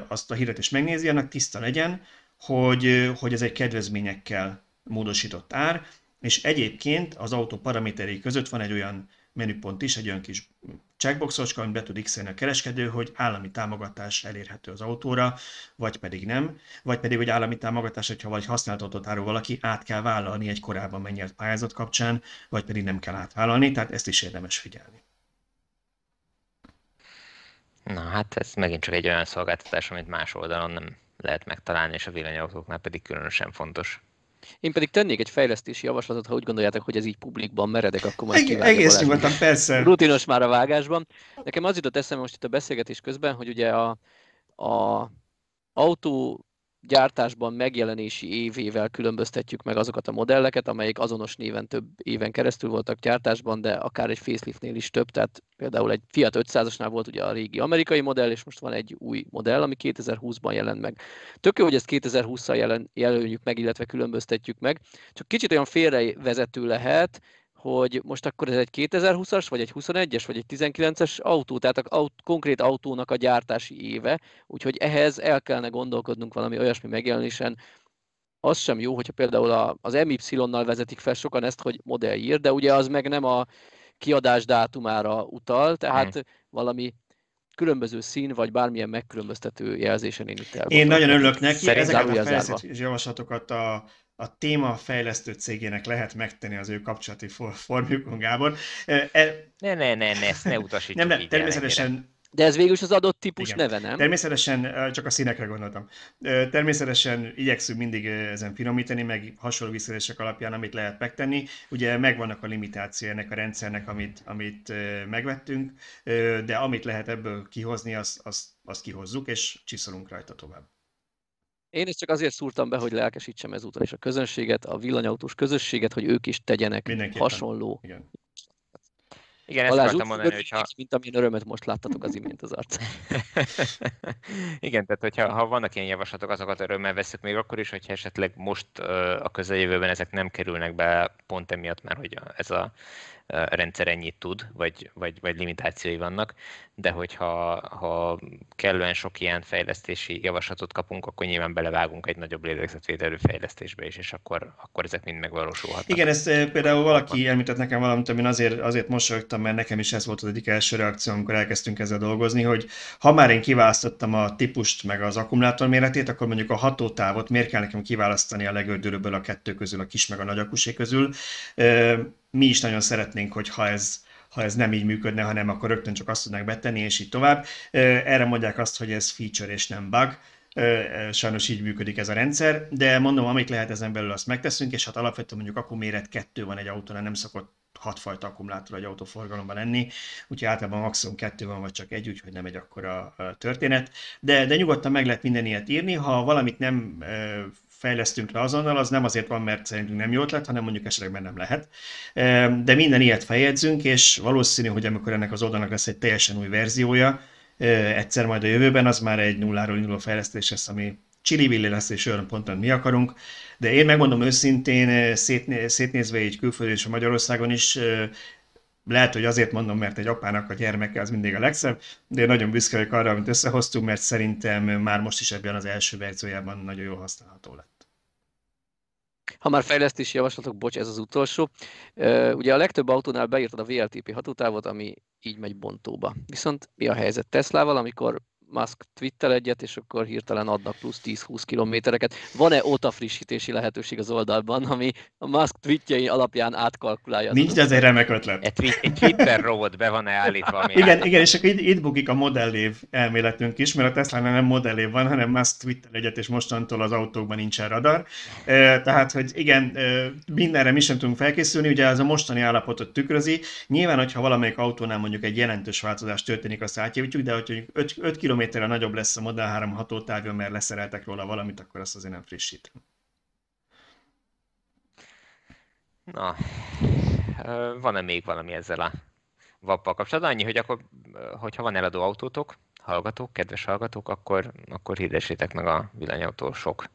azt a hirdetést megnézi, annak tiszta legyen, hogy, hogy ez egy kedvezményekkel módosított ár, és egyébként az autó paraméterei között van egy olyan menüpont is, egy olyan kis checkboxocska, amit be tud x a kereskedő, hogy állami támogatás elérhető az autóra, vagy pedig nem, vagy pedig, hogy állami támogatás, hogyha vagy használt autót árul valaki, át kell vállalni egy korábban megnyert pályázat kapcsán, vagy pedig nem kell átvállalni, tehát ezt is érdemes figyelni. Na hát ez megint csak egy olyan szolgáltatás, amit más oldalon nem lehet megtalálni, és a villanyautóknál pedig különösen fontos. Én pedig tennék egy fejlesztési javaslatot, ha úgy gondoljátok, hogy ez így publikban meredek, akkor majd Eg- Egész nyugodtan, persze. Rutinos már a vágásban. Nekem az jutott eszembe most itt a beszélgetés közben, hogy ugye a, a autó gyártásban megjelenési évével különböztetjük meg azokat a modelleket, amelyek azonos néven több éven keresztül voltak gyártásban, de akár egy faceliftnél is több, tehát például egy Fiat 500-asnál volt ugye a régi amerikai modell, és most van egy új modell, ami 2020-ban jelent meg. Tök jó, hogy ezt 2020-szal jelen, jelöljük meg, illetve különböztetjük meg, csak kicsit olyan félrevezető lehet, hogy most akkor ez egy 2020-as, vagy egy 21-es, vagy egy 19-es autó, tehát a aut, konkrét autónak a gyártási éve, úgyhogy ehhez el kellene gondolkodnunk valami olyasmi megjelenésen, az sem jó, hogyha például az MY-nal vezetik fel sokan ezt, hogy modellír, de ugye az meg nem a kiadás dátumára utal, tehát hmm. valami különböző szín, vagy bármilyen megkülönböztető jelzésen én itt Én nagyon örülök neki, ezeket a fejlesztett javaslatokat a a téma fejlesztő cégének lehet megtenni az ő kapcsolati formjukon, Gábor. E, ne, ne, ne, ne, ezt ne utasítsuk Nem, nem, természetesen de ez végül is az adott típus Igen. neve, nem? Természetesen, csak a színekre gondoltam. Természetesen igyekszünk mindig ezen finomítani, meg hasonló visszaélések alapján, amit lehet megtenni. Ugye megvannak a limitáció ennek a rendszernek, amit, amit megvettünk, de amit lehet ebből kihozni, azt, azt, azt kihozzuk, és csiszolunk rajta tovább. Én ezt csak azért szúrtam be, hogy lelkesítsem ezúttal is a közönséget, a villanyautós közösséget, hogy ők is tegyenek hasonló Igen. Igen, ezt akartam mondani, hogyha... Mint amilyen örömet most láttatok az imént az arc. <laughs> Igen, tehát hogyha ha vannak ilyen javaslatok, azokat örömmel veszük még akkor is, hogyha esetleg most a közeljövőben ezek nem kerülnek be pont emiatt, mert hogy ez a rendszer ennyit tud, vagy, vagy, vagy limitációi vannak, de hogyha ha kellően sok ilyen fejlesztési javaslatot kapunk, akkor nyilván belevágunk egy nagyobb lélegzetvédelő fejlesztésbe is, és akkor, akkor ezek mind megvalósulhatnak. Igen, ezt például valaki említett nekem valamit, amin azért, azért mosolyogtam, mert nekem is ez volt az egyik első reakció, amikor elkezdtünk ezzel dolgozni, hogy ha már én kiválasztottam a típust meg az akkumulátor méretét, akkor mondjuk a hatótávot miért kell nekem kiválasztani a legördülőbből a kettő közül, a kis meg a nagy akusé közül. Mi is nagyon szeretnénk, hogy ha ez, ha ez nem így működne, hanem akkor rögtön csak azt tudnánk betenni, és így tovább. Erre mondják azt, hogy ez feature és nem bug. Sajnos így működik ez a rendszer, de mondom, amit lehet ezen belül, azt megteszünk, és hát alapvetően mondjuk akkuméret kettő van egy autónál, nem szokott hatfajta akkumulátor egy autóforgalomban lenni, úgyhogy általában maximum kettő van, vagy csak egy, úgyhogy nem egy akkora történet. De, de nyugodtan meg lehet minden ilyet írni, ha valamit nem fejlesztünk le azonnal, az nem azért van, mert szerintünk nem jó ötlet, hanem mondjuk esetleg nem lehet. De minden ilyet feljegyzünk, és valószínű, hogy amikor ennek az oldalnak lesz egy teljesen új verziója, egyszer majd a jövőben, az már egy nulláról induló fejlesztés lesz, ami csili lesz, és olyan ponton mi akarunk. De én megmondom őszintén, szétné, szétnézve így külföldön és Magyarországon is, lehet, hogy azért mondom, mert egy apának a gyermeke az mindig a legszebb, de én nagyon büszke vagyok arra, amit összehoztunk, mert szerintem már most is ebben az első verziójában nagyon jól használható lett. Ha már fejlesztési javaslatok, bocs, ez az utolsó. Ugye a legtöbb autónál beírtad a VLTP hatótávot, ami így megy bontóba. Viszont mi a helyzet Teslával, amikor Musk twittel egyet, és akkor hirtelen adnak plusz 10-20 kilométereket. Van-e óta frissítési lehetőség az oldalban, ami a Musk tweetjei alapján átkalkulálja? Nincs, de ez egy remek ötlet. Egy, egy Twitter robot be van-e állítva? Ami igen, igen, és akkor itt, itt bukik a modellév elméletünk is, mert a tesla nem modellév van, hanem Musk twittel egyet, és mostantól az autókban nincsen radar. Tehát, hogy igen, mindenre mi sem tudunk felkészülni, ugye ez a mostani állapotot tükrözi. Nyilván, hogyha valamelyik autónál mondjuk egy jelentős változás történik, azt átjavítjuk, de hogy 5, 5 km kilométerre nagyobb lesz a Model 3 hatótávja, mert leszereltek róla valamit, akkor azt azért nem frissítem. Na, van-e még valami ezzel a vappal kapcsolatban? Annyi, hogy akkor, hogyha van eladó autótok, hallgatók, kedves hallgatók, akkor, akkor hirdessétek meg a villanyautósok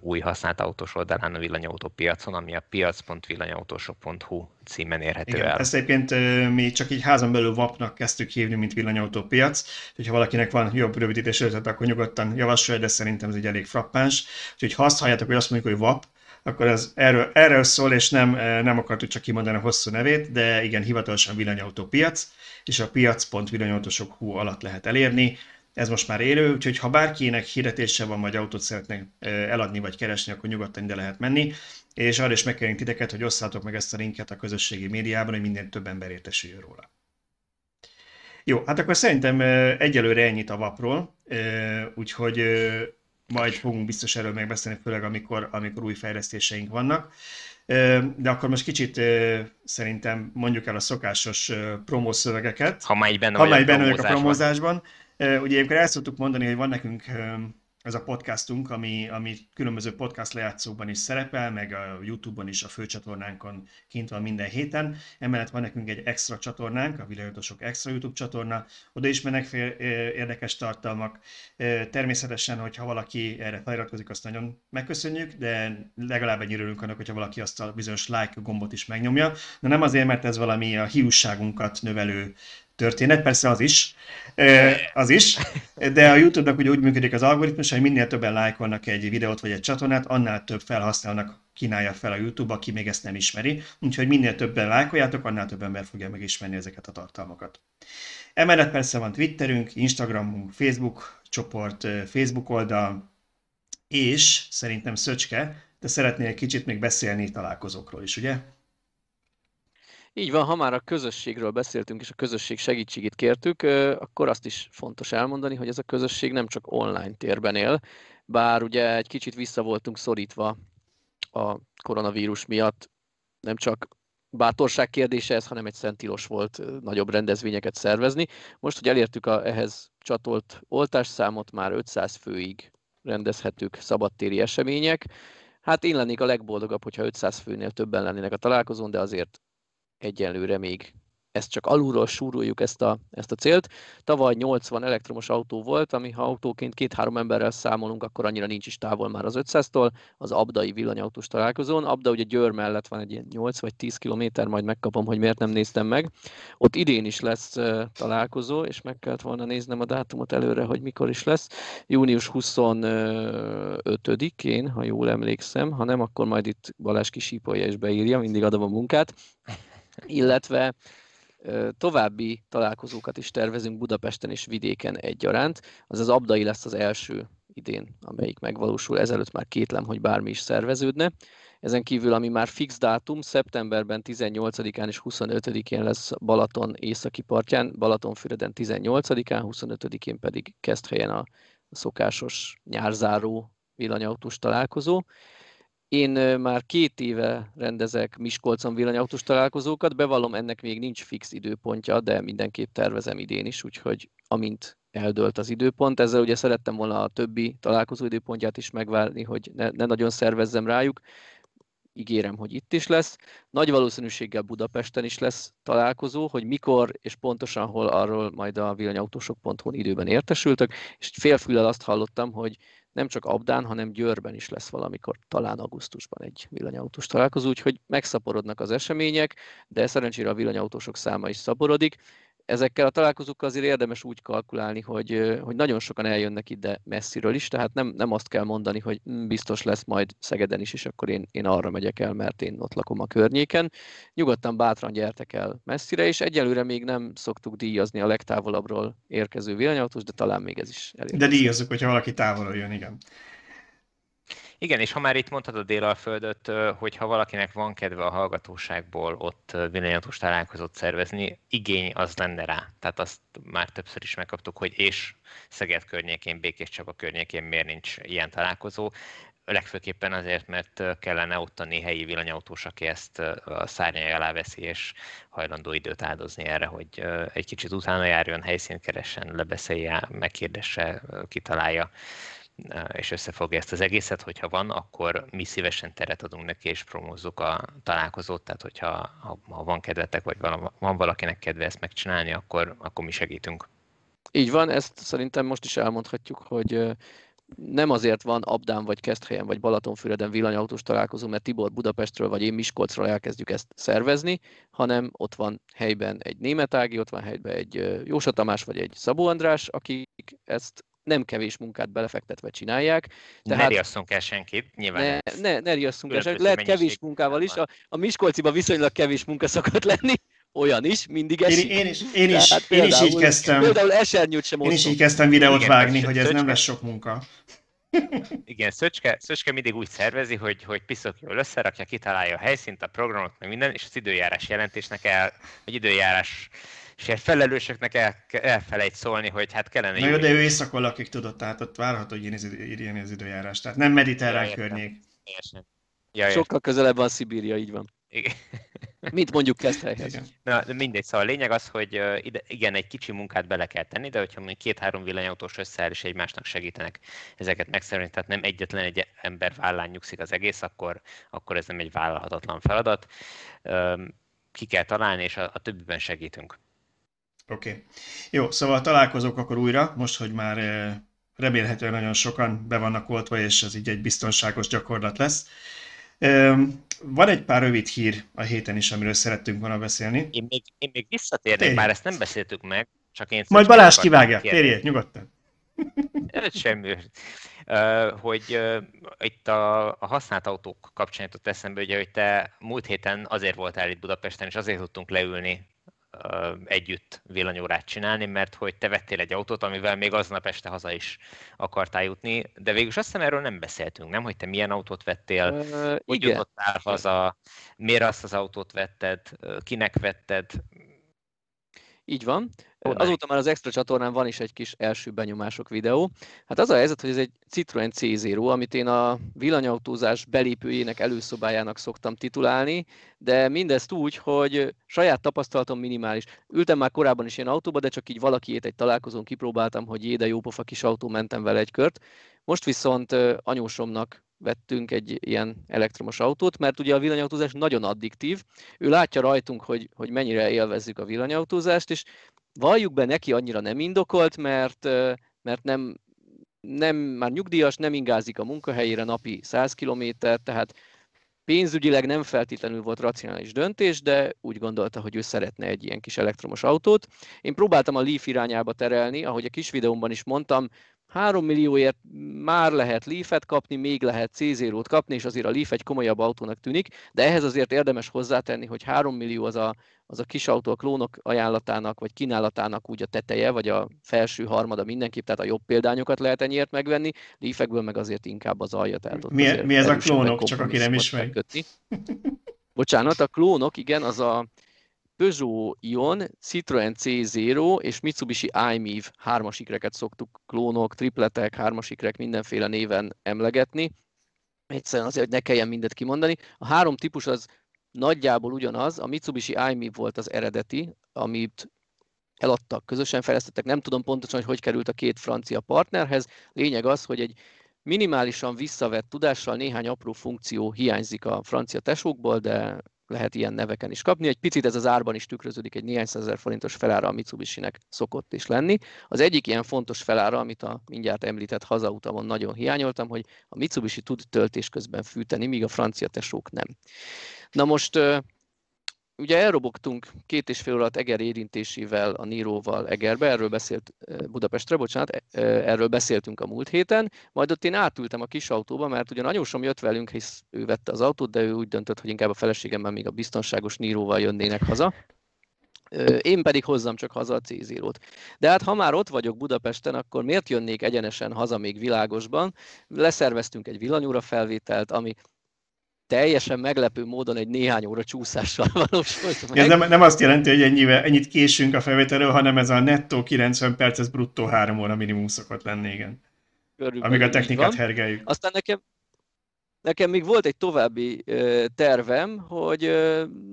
új használt autós oldalán a villanyautó piacon, ami a piac.villanyautósok.hu címen érhető Igen, el. Ezt egyébként mi csak így házon belül VAP-nak kezdtük hívni, mint villanyautó piac, hogyha valakinek van jobb rövidítés ötlet, akkor nyugodtan javasolja, de szerintem ez egy elég frappáns. Úgyhogy ha azt halljátok, hogy azt mondjuk, hogy VAP, akkor ez erről, erről szól, és nem, nem akartuk csak kimondani a hosszú nevét, de igen, hivatalosan villanyautó piac, és a piac.villanyautósok.hu alatt lehet elérni ez most már élő, úgyhogy ha bárkinek hirdetése van, vagy autót szeretnék eladni, vagy keresni, akkor nyugodtan ide lehet menni. És arra is megkérünk titeket, hogy osszátok meg ezt a linket a közösségi médiában, hogy minden több ember értesüljön róla. Jó, hát akkor szerintem egyelőre ennyit a vapról, úgyhogy majd fogunk biztos erről megbeszélni, főleg amikor, amikor új fejlesztéseink vannak. De akkor most kicsit szerintem mondjuk el a szokásos promószövegeket. Ha már benne, ha már benne vagyok a promózásban. Ugye ilyenkor el szoktuk mondani, hogy van nekünk ez a podcastunk, ami, ami különböző podcast lejátszókban is szerepel, meg a YouTube-on is, a főcsatornánkon kint van minden héten. Emellett van nekünk egy extra csatornánk, a Világotosok extra YouTube csatorna, oda is mennek fél érdekes tartalmak. Természetesen, hogyha valaki erre feliratkozik, azt nagyon megköszönjük, de legalább ennyire örülünk annak, hogyha valaki azt a bizonyos like gombot is megnyomja. De nem azért, mert ez valami a hiúságunkat növelő történet, persze az is, az is, de a YouTube-nak ugye úgy működik az algoritmus, hogy minél többen lájkolnak egy videót vagy egy csatornát, annál több felhasználónak kínálja fel a YouTube, aki még ezt nem ismeri. Úgyhogy minél többen lájkoljátok, annál több ember fogja megismerni ezeket a tartalmakat. Emellett persze van Twitterünk, Instagramunk, Facebook csoport, Facebook oldal, és szerintem Szöcske, de szeretnél kicsit még beszélni találkozókról is, ugye? Így van, ha már a közösségről beszéltünk, és a közösség segítségét kértük, akkor azt is fontos elmondani, hogy ez a közösség nem csak online térben él, bár ugye egy kicsit vissza voltunk szorítva a koronavírus miatt, nem csak bátorság kérdése ez, hanem egy szentilos volt nagyobb rendezvényeket szervezni. Most, hogy elértük a ehhez csatolt oltásszámot, már 500 főig rendezhetők szabadtéri események. Hát én lennék a legboldogabb, hogyha 500 főnél többen lennének a találkozón, de azért egyelőre még ezt csak alulról súroljuk ezt a, ezt a célt. Tavaly 80 elektromos autó volt, ami ha autóként két-három emberrel számolunk, akkor annyira nincs is távol már az 500-tól, az Abdai villanyautós találkozón. Abda ugye Győr mellett van egy ilyen 8 vagy 10 kilométer, majd megkapom, hogy miért nem néztem meg. Ott idén is lesz találkozó, és meg kellett volna néznem a dátumot előre, hogy mikor is lesz. Június 25-én, ha jól emlékszem, ha nem, akkor majd itt Balázs kisípolja és beírja, mindig adom a munkát. Illetve További találkozókat is tervezünk Budapesten és vidéken egyaránt. Az az Abdai lesz az első idén, amelyik megvalósul. Ezelőtt már kétlem, hogy bármi is szerveződne. Ezen kívül, ami már fix dátum, szeptemberben 18-án és 25-én lesz Balaton északi partján, Balatonfüreden 18-án, 25-én pedig Keszthelyen a szokásos nyárzáró villanyautós találkozó. Én már két éve rendezek Miskolcon villanyautós találkozókat, bevallom, ennek még nincs fix időpontja, de mindenképp tervezem idén is, úgyhogy amint eldőlt az időpont. Ezzel ugye szerettem volna a többi találkozó időpontját is megvárni, hogy ne, ne nagyon szervezzem rájuk. Ígérem, hogy itt is lesz. Nagy valószínűséggel Budapesten is lesz találkozó, hogy mikor és pontosan hol, arról majd a villanyautósok.hu időben értesültök, és félfüllel azt hallottam, hogy nem csak Abdán, hanem Győrben is lesz valamikor, talán augusztusban egy villanyautós találkozó, úgyhogy megszaporodnak az események, de szerencsére a villanyautósok száma is szaporodik, ezekkel a találkozókkal azért érdemes úgy kalkulálni, hogy, hogy nagyon sokan eljönnek ide messziről is, tehát nem, nem azt kell mondani, hogy hm, biztos lesz majd Szegeden is, és akkor én, én arra megyek el, mert én ott lakom a környéken. Nyugodtan bátran gyertek el messzire, és egyelőre még nem szoktuk díjazni a legtávolabbról érkező villanyautós, de talán még ez is elég. De díjazzuk, hogyha valaki távolról jön, igen. Igen, és ha már itt mondtad a Délalföldöt, hogyha valakinek van kedve a hallgatóságból ott villanyatos találkozót szervezni, igény az lenne rá. Tehát azt már többször is megkaptuk, hogy és Szeged környékén, Békés Csaba környékén miért nincs ilyen találkozó. Legfőképpen azért, mert kellene ott a helyi villanyautós, aki ezt a szárnyai alá veszi, és hajlandó időt áldozni erre, hogy egy kicsit utána járjon, helyszínt keressen, lebeszélje, megkérdesse, kitalálja és összefogja ezt az egészet, hogyha van, akkor mi szívesen teret adunk neki, és promózzuk a találkozót, tehát hogyha ha, van kedvetek, vagy van valakinek kedve ezt megcsinálni, akkor, akkor mi segítünk. Így van, ezt szerintem most is elmondhatjuk, hogy nem azért van Abdán, vagy Keszthelyen, vagy Balatonfüreden villanyautós találkozó, mert Tibor Budapestről, vagy én Miskolcról elkezdjük ezt szervezni, hanem ott van helyben egy német Ági, ott van helyben egy Jósa Tamás, vagy egy Szabó András, akik ezt nem kevés munkát belefektetve csinálják. Tehát, ne riasszunk el senkit, nyilván. Ne, ne, ne riasszunk el senkit. Lehet kevés munkával is. A, a Miskolciba viszonylag kevés munka szokott lenni, olyan is, mindig esik. Én, én, is, én, is, Tehát én is így kezdtem. Például esernyőt sem Én is így kezdtem videót Igen, vágni, hogy ez nem lesz sok munka. Igen, Szöcske, Szöcske mindig úgy szervezi, hogy, hogy piszok jól összerakja, kitalálja a helyszínt, a programot, meg minden, és az időjárás jelentésnek el, vagy időjárás és egy felelősöknek el, elfelejt szólni, hogy hát kellene... Na jó, de ő éjszakon lakik, tudod, tehát ott várható, hogy írni az időjárás. Tehát nem mediterrán ja, környék. Ja, Sokkal közelebb van Szibíria, így van. Igen. Mint mondjuk Keszthelyhez. Na, de mindegy, szóval a lényeg az, hogy ide, igen, egy kicsi munkát bele kell tenni, de hogyha mondjuk két-három villanyautós összeáll és egymásnak segítenek ezeket megszervezni, tehát nem egyetlen egy ember vállán nyugszik az egész, akkor, akkor ez nem egy vállalhatatlan feladat. Ki kell találni, és a, a többiben segítünk. Oké. Okay. Jó, szóval találkozók akkor újra, most, hogy már eh, remélhetően nagyon sokan be vannak oltva, és ez így egy biztonságos gyakorlat lesz. Van egy pár rövid hír a héten is, amiről szerettünk volna beszélni. Én még, én még visszatérnék, már ezt nem beszéltük meg, csak én... Majd Balázs kivágja, térjél, nyugodtan. Semmi. <laughs> Uh, hogy uh, itt a, a használt autók kapcsán jutott eszembe, ugye, hogy te múlt héten azért voltál itt Budapesten, és azért tudtunk leülni együtt villanyórát csinálni, mert hogy te vettél egy autót, amivel még aznap este haza is akartál jutni, de végül azt hiszem erről nem beszéltünk, nem? Hogy te milyen autót vettél, uh, hogy igen. jutottál haza, miért azt az autót vetted, kinek vetted, így van. Oh, Azóta már az extra csatornán van is egy kis első benyomások videó. Hát az a helyzet, hogy ez egy Citroen C0, amit én a villanyautózás belépőjének előszobájának szoktam titulálni, de mindezt úgy, hogy saját tapasztalatom minimális. Ültem már korábban is ilyen autóba, de csak így valakiét egy találkozón kipróbáltam, hogy éde jópofa kis autó mentem vele egy kört. Most viszont anyósomnak vettünk egy ilyen elektromos autót, mert ugye a villanyautózás nagyon addiktív. Ő látja rajtunk, hogy, hogy mennyire élvezzük a villanyautózást, és valljuk be, neki annyira nem indokolt, mert, mert nem, nem, már nyugdíjas, nem ingázik a munkahelyére napi 100 km, tehát pénzügyileg nem feltétlenül volt racionális döntés, de úgy gondolta, hogy ő szeretne egy ilyen kis elektromos autót. Én próbáltam a Leaf irányába terelni, ahogy a kis videómban is mondtam, 3 millióért már lehet Leaf-et kapni, még lehet C0-t kapni, és azért a Leaf egy komolyabb autónak tűnik, de ehhez azért érdemes hozzátenni, hogy 3 millió az a, az a kis autó a klónok ajánlatának, vagy kínálatának úgy a teteje, vagy a felső harmada mindenképp, tehát a jobb példányokat lehet ennyiért megvenni, Leafekből meg azért inkább az alja. Tehát mi, mi ez a klónok, csak aki nem ismeri? Bocsánat, a klónok, igen, az a Peugeot Ion, Citroen C0 és Mitsubishi iMIV hármas ikreket szoktuk klónok, tripletek, hármas ikrek mindenféle néven emlegetni. Egyszerűen azért, hogy ne kelljen mindet kimondani. A három típus az nagyjából ugyanaz. A Mitsubishi iMIV volt az eredeti, amit eladtak, közösen fejlesztettek. Nem tudom pontosan, hogy hogy került a két francia partnerhez. Lényeg az, hogy egy minimálisan visszavett tudással néhány apró funkció hiányzik a francia tesókból, de lehet ilyen neveken is kapni. Egy picit ez az árban is tükröződik, egy néhány százezer forintos felára a Mitsubishi-nek szokott is lenni. Az egyik ilyen fontos felára, amit a mindjárt említett hazautamon nagyon hiányoltam, hogy a Mitsubishi tud töltés közben fűteni, míg a francia tesók nem. Na most ugye elrobogtunk két és fél órát Eger érintésével, a Níróval Egerbe, erről beszélt Budapestre, bocsánat, erről beszéltünk a múlt héten, majd ott én átültem a kis autóba, mert ugyan anyósom jött velünk, hisz ő vette az autót, de ő úgy döntött, hogy inkább a feleségemmel még a biztonságos Níróval jönnének haza. Én pedig hozzam csak haza a c De hát ha már ott vagyok Budapesten, akkor miért jönnék egyenesen haza még világosban? Leszerveztünk egy villanyóra felvételt, ami teljesen meglepő módon egy néhány óra csúszással <laughs> valósult meg. Ez nem, nem azt jelenti, hogy ennyivel, ennyit késünk a felvételről, hanem ez a nettó 90 perc, ez bruttó 3 óra minimum szokott lenni, igen. Körülbelül Amíg a technikát hergeljük. Aztán nekem, Nekem még volt egy további tervem, hogy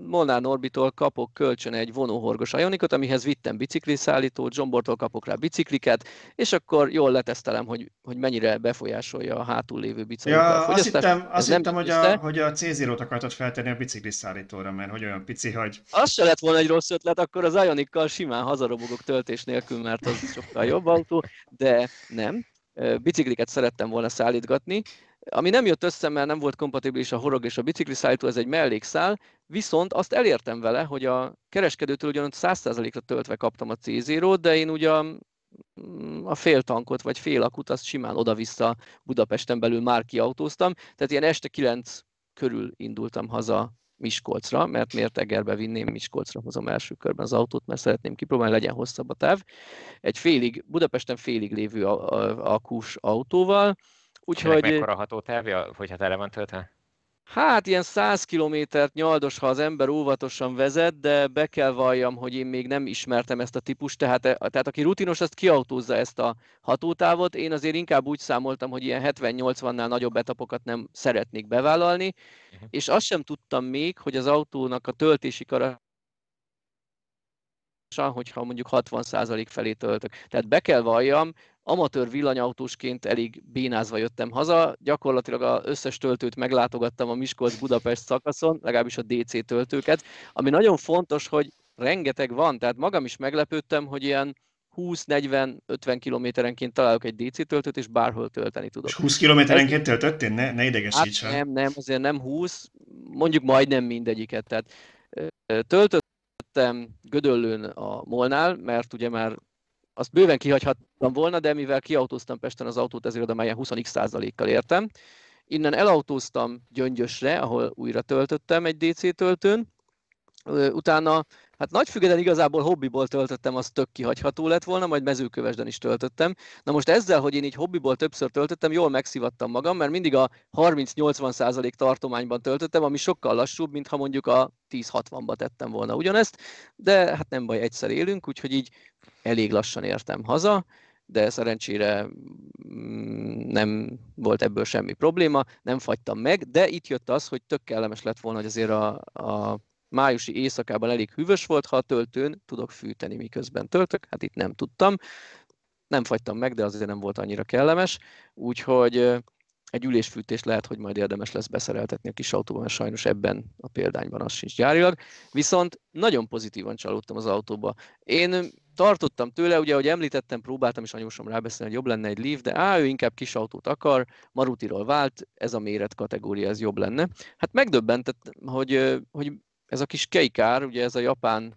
Molnár Norbitól kapok kölcsön egy vonóhorgos ajonikot, amihez vittem bicikliszállítót, Zsombortól kapok rá bicikliket, és akkor jól letesztelem, hogy, hogy mennyire befolyásolja a hátul lévő bicikliket. Ja, azt hittem, azt hittem hogy, a, hogy a c 0 akartad feltenni a bicikliszállítóra, mert hogy olyan pici, hogy... Az se lett volna egy rossz ötlet, akkor az Ionikkal simán hazarobogok töltés nélkül, mert az sokkal jobb autó, de nem. Bicikliket szerettem volna szállítgatni, ami nem jött össze, mert nem volt kompatibilis a horog és a bicikli szállító, ez egy mellékszál, viszont azt elértem vele, hogy a kereskedőtől ugyan 100%-ra töltve kaptam a c de én ugyan a fél tankot vagy fél akut, azt simán oda-vissza Budapesten belül már kiautóztam, tehát ilyen este 9 körül indultam haza Miskolcra, mert miért Egerbe vinném, Miskolcra hozom első körben az autót, mert szeretném kipróbálni, legyen hosszabb a táv. Egy félig, Budapesten félig lévő akús autóval, Úgyhogy... mekkora hatótávja, hogyha tele van töltve? Hát ilyen 100 kilométert nyaldos, ha az ember óvatosan vezet, de be kell valljam, hogy én még nem ismertem ezt a típust, tehát, tehát aki rutinos, azt kiautózza ezt a hatótávot. Én azért inkább úgy számoltam, hogy ilyen 70-80-nál nagyobb etapokat nem szeretnék bevállalni, uh-huh. és azt sem tudtam még, hogy az autónak a töltési kara hogyha mondjuk 60% felé töltök. Tehát be kell valljam, amatőr villanyautósként elég bénázva jöttem haza, gyakorlatilag az összes töltőt meglátogattam a Miskolc-Budapest szakaszon, legalábbis a DC töltőket, ami nagyon fontos, hogy rengeteg van, tehát magam is meglepődtem, hogy ilyen 20-40-50 kilométerenként találok egy DC töltőt, és bárhol tölteni tudok. És 20 kilométerenként töltöttél? Ne, ne idegesíts hát Nem, nem, azért nem 20, mondjuk majdnem mindegyiket. Tehát töltöttem Gödöllőn a Molnál, mert ugye már azt bőven kihagyhattam volna, de mivel kiautóztam Pesten az autót, ezért oda melyen 20 százalékkal értem. Innen elautóztam Gyöngyösre, ahol újra töltöttem egy DC töltőn. Utána Hát nagy függeden igazából hobbiból töltöttem, az tök kihagyható lett volna, majd mezőkövesden is töltöttem. Na most ezzel, hogy én így hobbiból többször töltöttem, jól megszivattam magam, mert mindig a 30-80% tartományban töltöttem, ami sokkal lassúbb, mint ha mondjuk a 10-60-ba tettem volna ugyanezt, de hát nem baj, egyszer élünk, úgyhogy így elég lassan értem haza de szerencsére mm, nem volt ebből semmi probléma, nem fagytam meg, de itt jött az, hogy tök kellemes lett volna, hogy azért a, a májusi éjszakában elég hűvös volt, ha a töltőn tudok fűteni, miközben töltök, hát itt nem tudtam. nem fagytam meg, de azért nem volt annyira kellemes, úgyhogy egy ülésfűtést lehet, hogy majd érdemes lesz beszereltetni a kis autóban, mert sajnos ebben a példányban az sincs gyárilag. Viszont nagyon pozitívan csalódtam az autóba. Én tartottam tőle, ugye, ahogy említettem, próbáltam is anyósom rábeszélni, hogy jobb lenne egy Leaf, de á, ő inkább kis autót akar, Marutiról vált, ez a méret kategória, ez jobb lenne. Hát megdöbbentett, hogy, hogy ez a kis Keikár, ugye ez a japán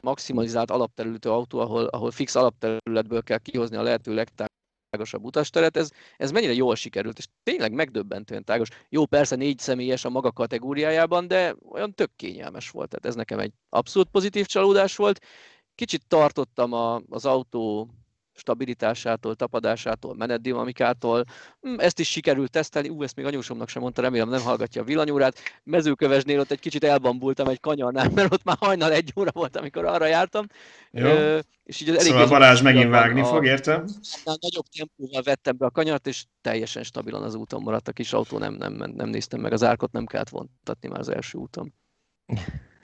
maximalizált alapterületű autó, ahol, ahol fix alapterületből kell kihozni a lehető legtágasabb utasteret, ez, ez mennyire jól sikerült, és tényleg megdöbbentően tágos. Jó, persze négy személyes a maga kategóriájában, de olyan tök kényelmes volt, tehát ez nekem egy abszolút pozitív csalódás volt. Kicsit tartottam a, az autó stabilitásától, tapadásától, menetdinamikától. Hm, ezt is sikerült tesztelni, ú, ezt még anyósomnak sem mondta, remélem nem hallgatja a villanyórát. Mezőkövesnél ott egy kicsit elbambultam egy kanyarnál, <laughs> mert ott már hajnal egy óra volt, amikor arra jártam. Jó. Ö, és így szóval a Balázs megint vágni a, fog, értem? Nagyobb tempóval vettem be a kanyart, és teljesen stabilan az úton maradt a kis autó, nem, nem, nem néztem meg az árkot, nem kellett vontatni már az első úton. <laughs>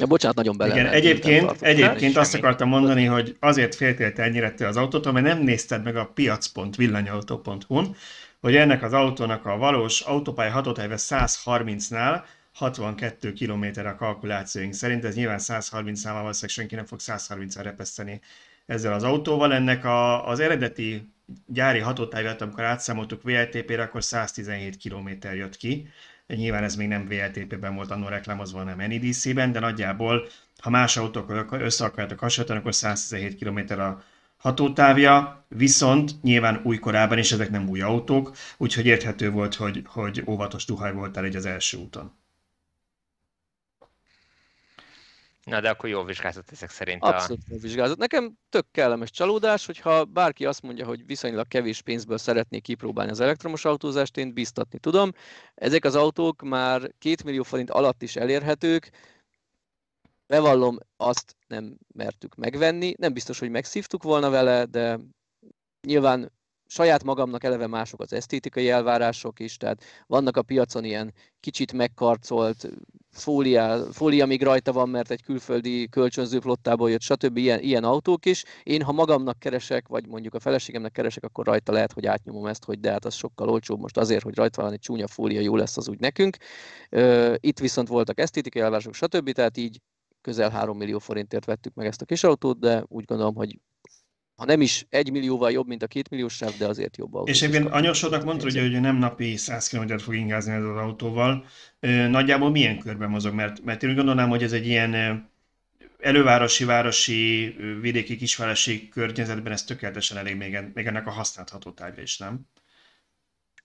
Ja, bocsánat, nagyon bele. Igen, egyébként, egyébként azt akartam mondani, hogy azért féltélte ennyire te az autót, mert nem nézted meg a piac.villanyauto.hu-n, villanyautó.hu-n, hogy ennek az autónak a valós autópálya hatótájve 130-nál 62 km a kalkulációink szerint, ez nyilván 130 nál valószínűleg senki nem fog 130-al repeszteni ezzel az autóval. Ennek a, az eredeti gyári hatótáját, amikor átszámoltuk VLTP-re, akkor 117 km jött ki, Nyilván ez még nem VLTP-ben volt annó reklámozva, hanem NEDC-ben, de nagyjából, ha más autókkal össze akarjátok hasonlítani, akkor 117 km a hatótávja, viszont nyilván újkorában is ezek nem új autók, úgyhogy érthető volt, hogy, hogy óvatos duhaj voltál egy az első úton. Na, de akkor jó vizsgázott ezek szerint. Abszolút jó vizsgázott. Nekem tök kellemes csalódás, hogyha bárki azt mondja, hogy viszonylag kevés pénzből szeretnék kipróbálni az elektromos autózást, én biztatni tudom. Ezek az autók már 2 millió forint alatt is elérhetők. Bevallom, azt nem mertük megvenni. Nem biztos, hogy megszívtuk volna vele, de nyilván saját magamnak eleve mások az esztétikai elvárások is, tehát vannak a piacon ilyen kicsit megkarcolt, fólia, fólia még rajta van, mert egy külföldi kölcsönző flottából jött, stb. Ilyen, ilyen autók is. Én, ha magamnak keresek, vagy mondjuk a feleségemnek keresek, akkor rajta lehet, hogy átnyomom ezt, hogy de hát az sokkal olcsóbb most azért, hogy rajta van egy csúnya fólia, jó lesz az úgy nekünk. Itt viszont voltak esztétikai elvárások, stb. Tehát így közel 3 millió forintért vettük meg ezt a kis autót, de úgy gondolom, hogy ha nem is egy millióval jobb, mint a két milliós sáv, de azért jobb autó. És egyébként anyósodnak mondta, ugye, hogy nem napi 100 km fog ingázni ez az autóval. Nagyjából milyen körben mozog? Mert, mert én úgy gondolnám, hogy ez egy ilyen elővárosi, városi, vidéki, kisvárosi környezetben ez tökéletesen elég még, még ennek a használható tárgya is, nem?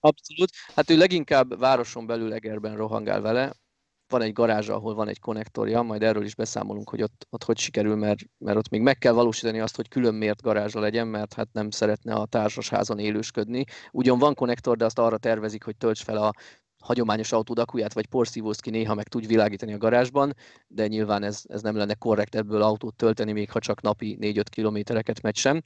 Abszolút. Hát ő leginkább városon belül Egerben rohangál vele, van egy garázsa, ahol van egy konnektorja, majd erről is beszámolunk, hogy ott, ott hogy sikerül, mert, mert ott még meg kell valósítani azt, hogy külön mért garázsa legyen, mert hát nem szeretne a társasházon élősködni. Ugyan van konnektor, de azt arra tervezik, hogy tölts fel a hagyományos autód akuját, vagy porszívózt ki néha meg tudj világítani a garázsban, de nyilván ez, ez nem lenne korrekt ebből autót tölteni, még ha csak napi 4-5 kilométereket megy sem.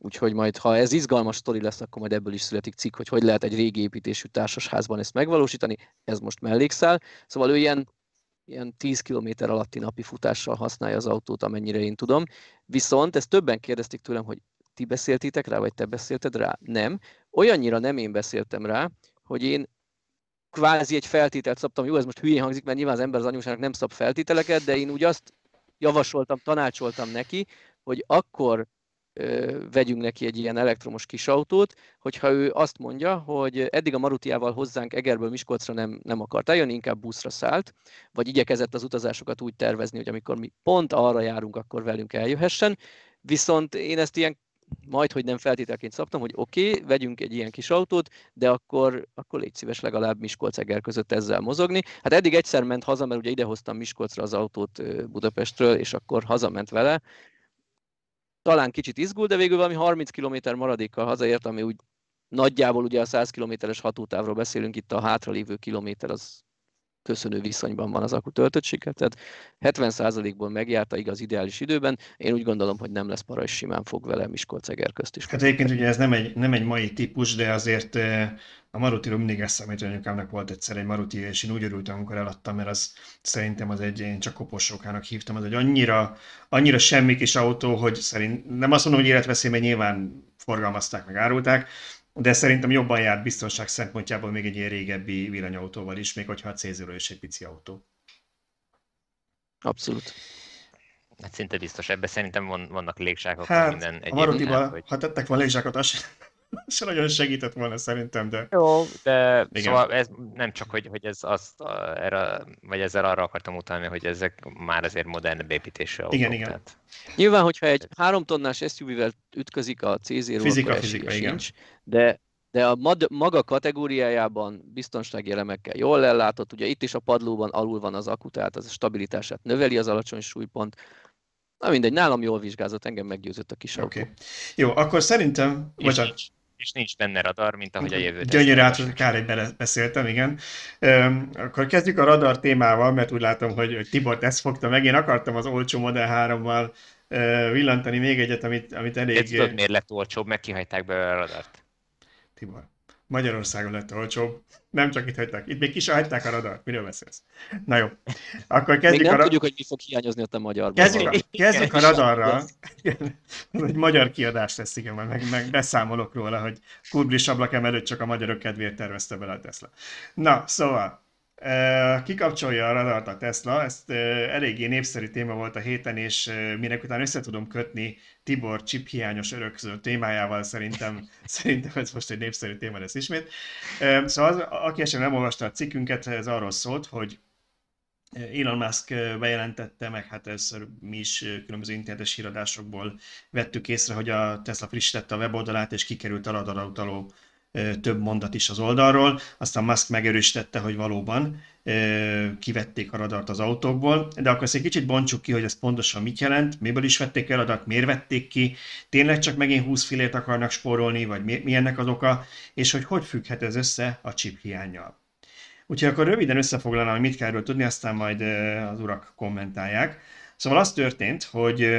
Úgyhogy majd, ha ez izgalmas sztori lesz, akkor majd ebből is születik cikk, hogy hogy lehet egy régi építésű társasházban ezt megvalósítani. Ez most mellékszál. Szóval ő ilyen, ilyen 10 km alatti napi futással használja az autót, amennyire én tudom. Viszont ezt többen kérdezték tőlem, hogy ti beszéltitek rá, vagy te beszélted rá? Nem. Olyannyira nem én beszéltem rá, hogy én kvázi egy feltételt szabtam, jó, ez most hülyén hangzik, mert nyilván az ember az anyósának nem szab feltételeket, de én úgy azt javasoltam, tanácsoltam neki, hogy akkor vegyünk neki egy ilyen elektromos kis autót, hogyha ő azt mondja, hogy eddig a Marutiával hozzánk Egerből Miskolcra nem, nem akart eljönni, inkább buszra szállt, vagy igyekezett az utazásokat úgy tervezni, hogy amikor mi pont arra járunk, akkor velünk eljöhessen. Viszont én ezt ilyen majd, hogy nem feltételként szabtam, hogy oké, okay, vegyünk egy ilyen kis autót, de akkor, akkor légy szíves legalább Miskolc-Eger között ezzel mozogni. Hát eddig egyszer ment haza, mert ugye idehoztam Miskolcra az autót Budapestről, és akkor hazament vele, talán kicsit izgul, de végül valami 30 km maradékkal hazaért, ami úgy nagyjából ugye a 100 kilométeres hatótávról beszélünk, itt a hátralévő kilométer az köszönő viszonyban van az akku töltöttsége, tehát 70%-ból megjárta igaz ideális időben. Én úgy gondolom, hogy nem lesz para, és simán fog vele miskolc közt is. Hát egyébként ugye ez nem egy, nem egy mai típus, de azért a Marutiról mindig hogy anyukámnak volt egyszer egy Maruti, és én úgy örültem, amikor eladtam, mert az szerintem az egy, én csak koporsókának hívtam, az egy annyira, annyira semmi kis autó, hogy szerint, nem azt mondom, hogy életveszély, mert nyilván forgalmazták, meg árulták, de szerintem jobban járt biztonság szempontjából még egy ilyen régebbi villanyautóval is, még hogyha a c is egy pici autó. Abszolút. Hát szinte biztos, ebben szerintem van, vannak légzsákok, hát, minden egyéb. A Marutiba, hogy... ha tettek volna légzsákot, az <laughs> se nagyon segített volna szerintem, de... Jó, de Igen. szóval ez nem csak, hogy, hogy ez azt, erre, vagy ezzel arra akartam utalni, hogy ezek már azért modern építésű autók. Igen, igen. Tehát... Nyilván, hogyha egy három tonnás SUV-vel ütközik a C0, fizika, akkor fizika, igen. Nincs, de de a mad, maga kategóriájában biztonsági elemekkel jól ellátott, ugye itt is a padlóban alul van az akku, tehát az a stabilitását növeli az alacsony súlypont. Na mindegy, nálam jól vizsgázott, engem meggyőzött a kis okay. autó. Jó, akkor szerintem... És, bocsánat. nincs, és nincs benne radar, mint ahogy a jövő. Gyönyörű, át, kár, hogy beszéltem, igen. Üm, akkor kezdjük a radar témával, mert úgy látom, hogy, hogy Tibor ezt fogta meg. Én akartam az olcsó Model 3-mal villantani még egyet, amit, amit elég... Én tudod, miért lett olcsóbb, meg kihagyták belőle a radart? Tibor, Magyarországon lett olcsóbb. Nem csak itt hagyták. Itt még ki sem hagyták a radart. Miről beszélsz? Na jó. Akkor kezdjük még nem a... tudjuk, hogy mi fog hiányozni ott a magyar. Kezdjük, a, kezdjük a radarral. Ez egy magyar kiadás lesz, igen, majd meg, meg beszámolok róla, hogy Kurblis ablakem előtt csak a magyarok kedvéért tervezte bele a Tesla. Na, szóval, Kikapcsolja a radart a Tesla, ez eléggé népszerű téma volt a héten, és minek után össze tudom kötni Tibor chip hiányos örökző témájával, szerintem, <laughs> szerintem ez most egy népszerű téma lesz ismét. Szóval az, aki esetleg nem olvasta a cikkünket, ez arról szólt, hogy Elon Musk bejelentette, meg hát ez mi is különböző internetes híradásokból vettük észre, hogy a Tesla frissítette a weboldalát, és kikerült a radarra utaló több mondat is az oldalról, aztán Musk megerősítette, hogy valóban kivették a radart az autókból, de akkor ezt egy kicsit bontsuk ki, hogy ez pontosan mit jelent, miből is vették el a radart, miért vették ki, tényleg csak megint 20 filét akarnak spórolni, vagy mi, mi ennek az oka, és hogy hogy függhet ez össze a chip hiányjal. Úgyhogy akkor röviden összefoglalnám, hogy mit kell erről tudni, aztán majd az urak kommentálják. Szóval az történt, hogy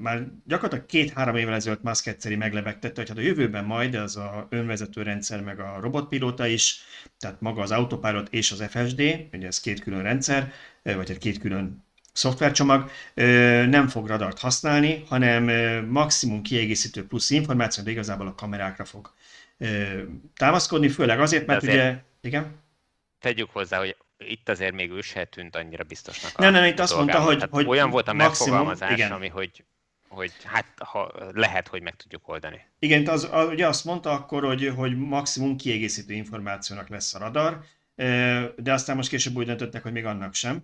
már gyakorlatilag két-három évvel ezelőtt Musk egyszeri meglebegtette, hogy hát a jövőben majd az a önvezető rendszer, meg a robotpilóta is, tehát maga az autopilot és az FSD, ugye ez két külön rendszer, vagy egy két külön szoftvercsomag nem fog radart használni, hanem maximum kiegészítő plusz információ, de igazából a kamerákra fog támaszkodni, főleg azért, mert ugye... Igen? Tegyük hozzá, hogy itt azért még ő se tűnt annyira biztosnak. Nem, nem, itt azt mondta, hogy, hogy olyan volt a maximum, megfogalmazás, igen. ami hogy, hogy hát ha lehet, hogy meg tudjuk oldani. Igen, az, ugye azt mondta akkor, hogy, hogy maximum kiegészítő információnak lesz a radar, de aztán most később úgy döntöttek, hogy még annak sem.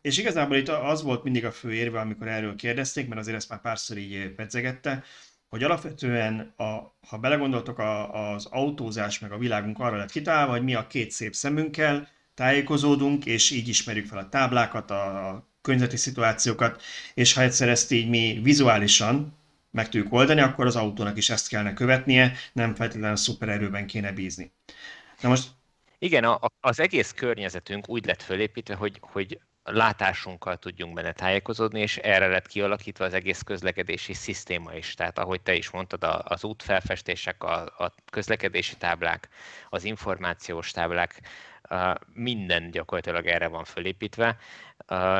És igazából itt az volt mindig a fő érve, amikor erről kérdezték, mert azért ezt már párszor így pedzegette, hogy alapvetően, a, ha belegondoltok, a, az autózás meg a világunk arra lett kitalálva, hogy mi a két szép szemünkkel, tájékozódunk, és így ismerjük fel a táblákat, a környezeti szituációkat, és ha egyszer ezt így mi vizuálisan meg tudjuk oldani, akkor az autónak is ezt kellene követnie, nem feltétlenül szupererőben kéne bízni. Na most... Igen, a, az egész környezetünk úgy lett fölépítve, hogy, hogy látásunkkal tudjunk benne tájékozódni, és erre lett kialakítva az egész közlekedési szisztéma is. Tehát ahogy te is mondtad, az útfelfestések, a, a közlekedési táblák, az információs táblák, minden gyakorlatilag erre van fölépítve,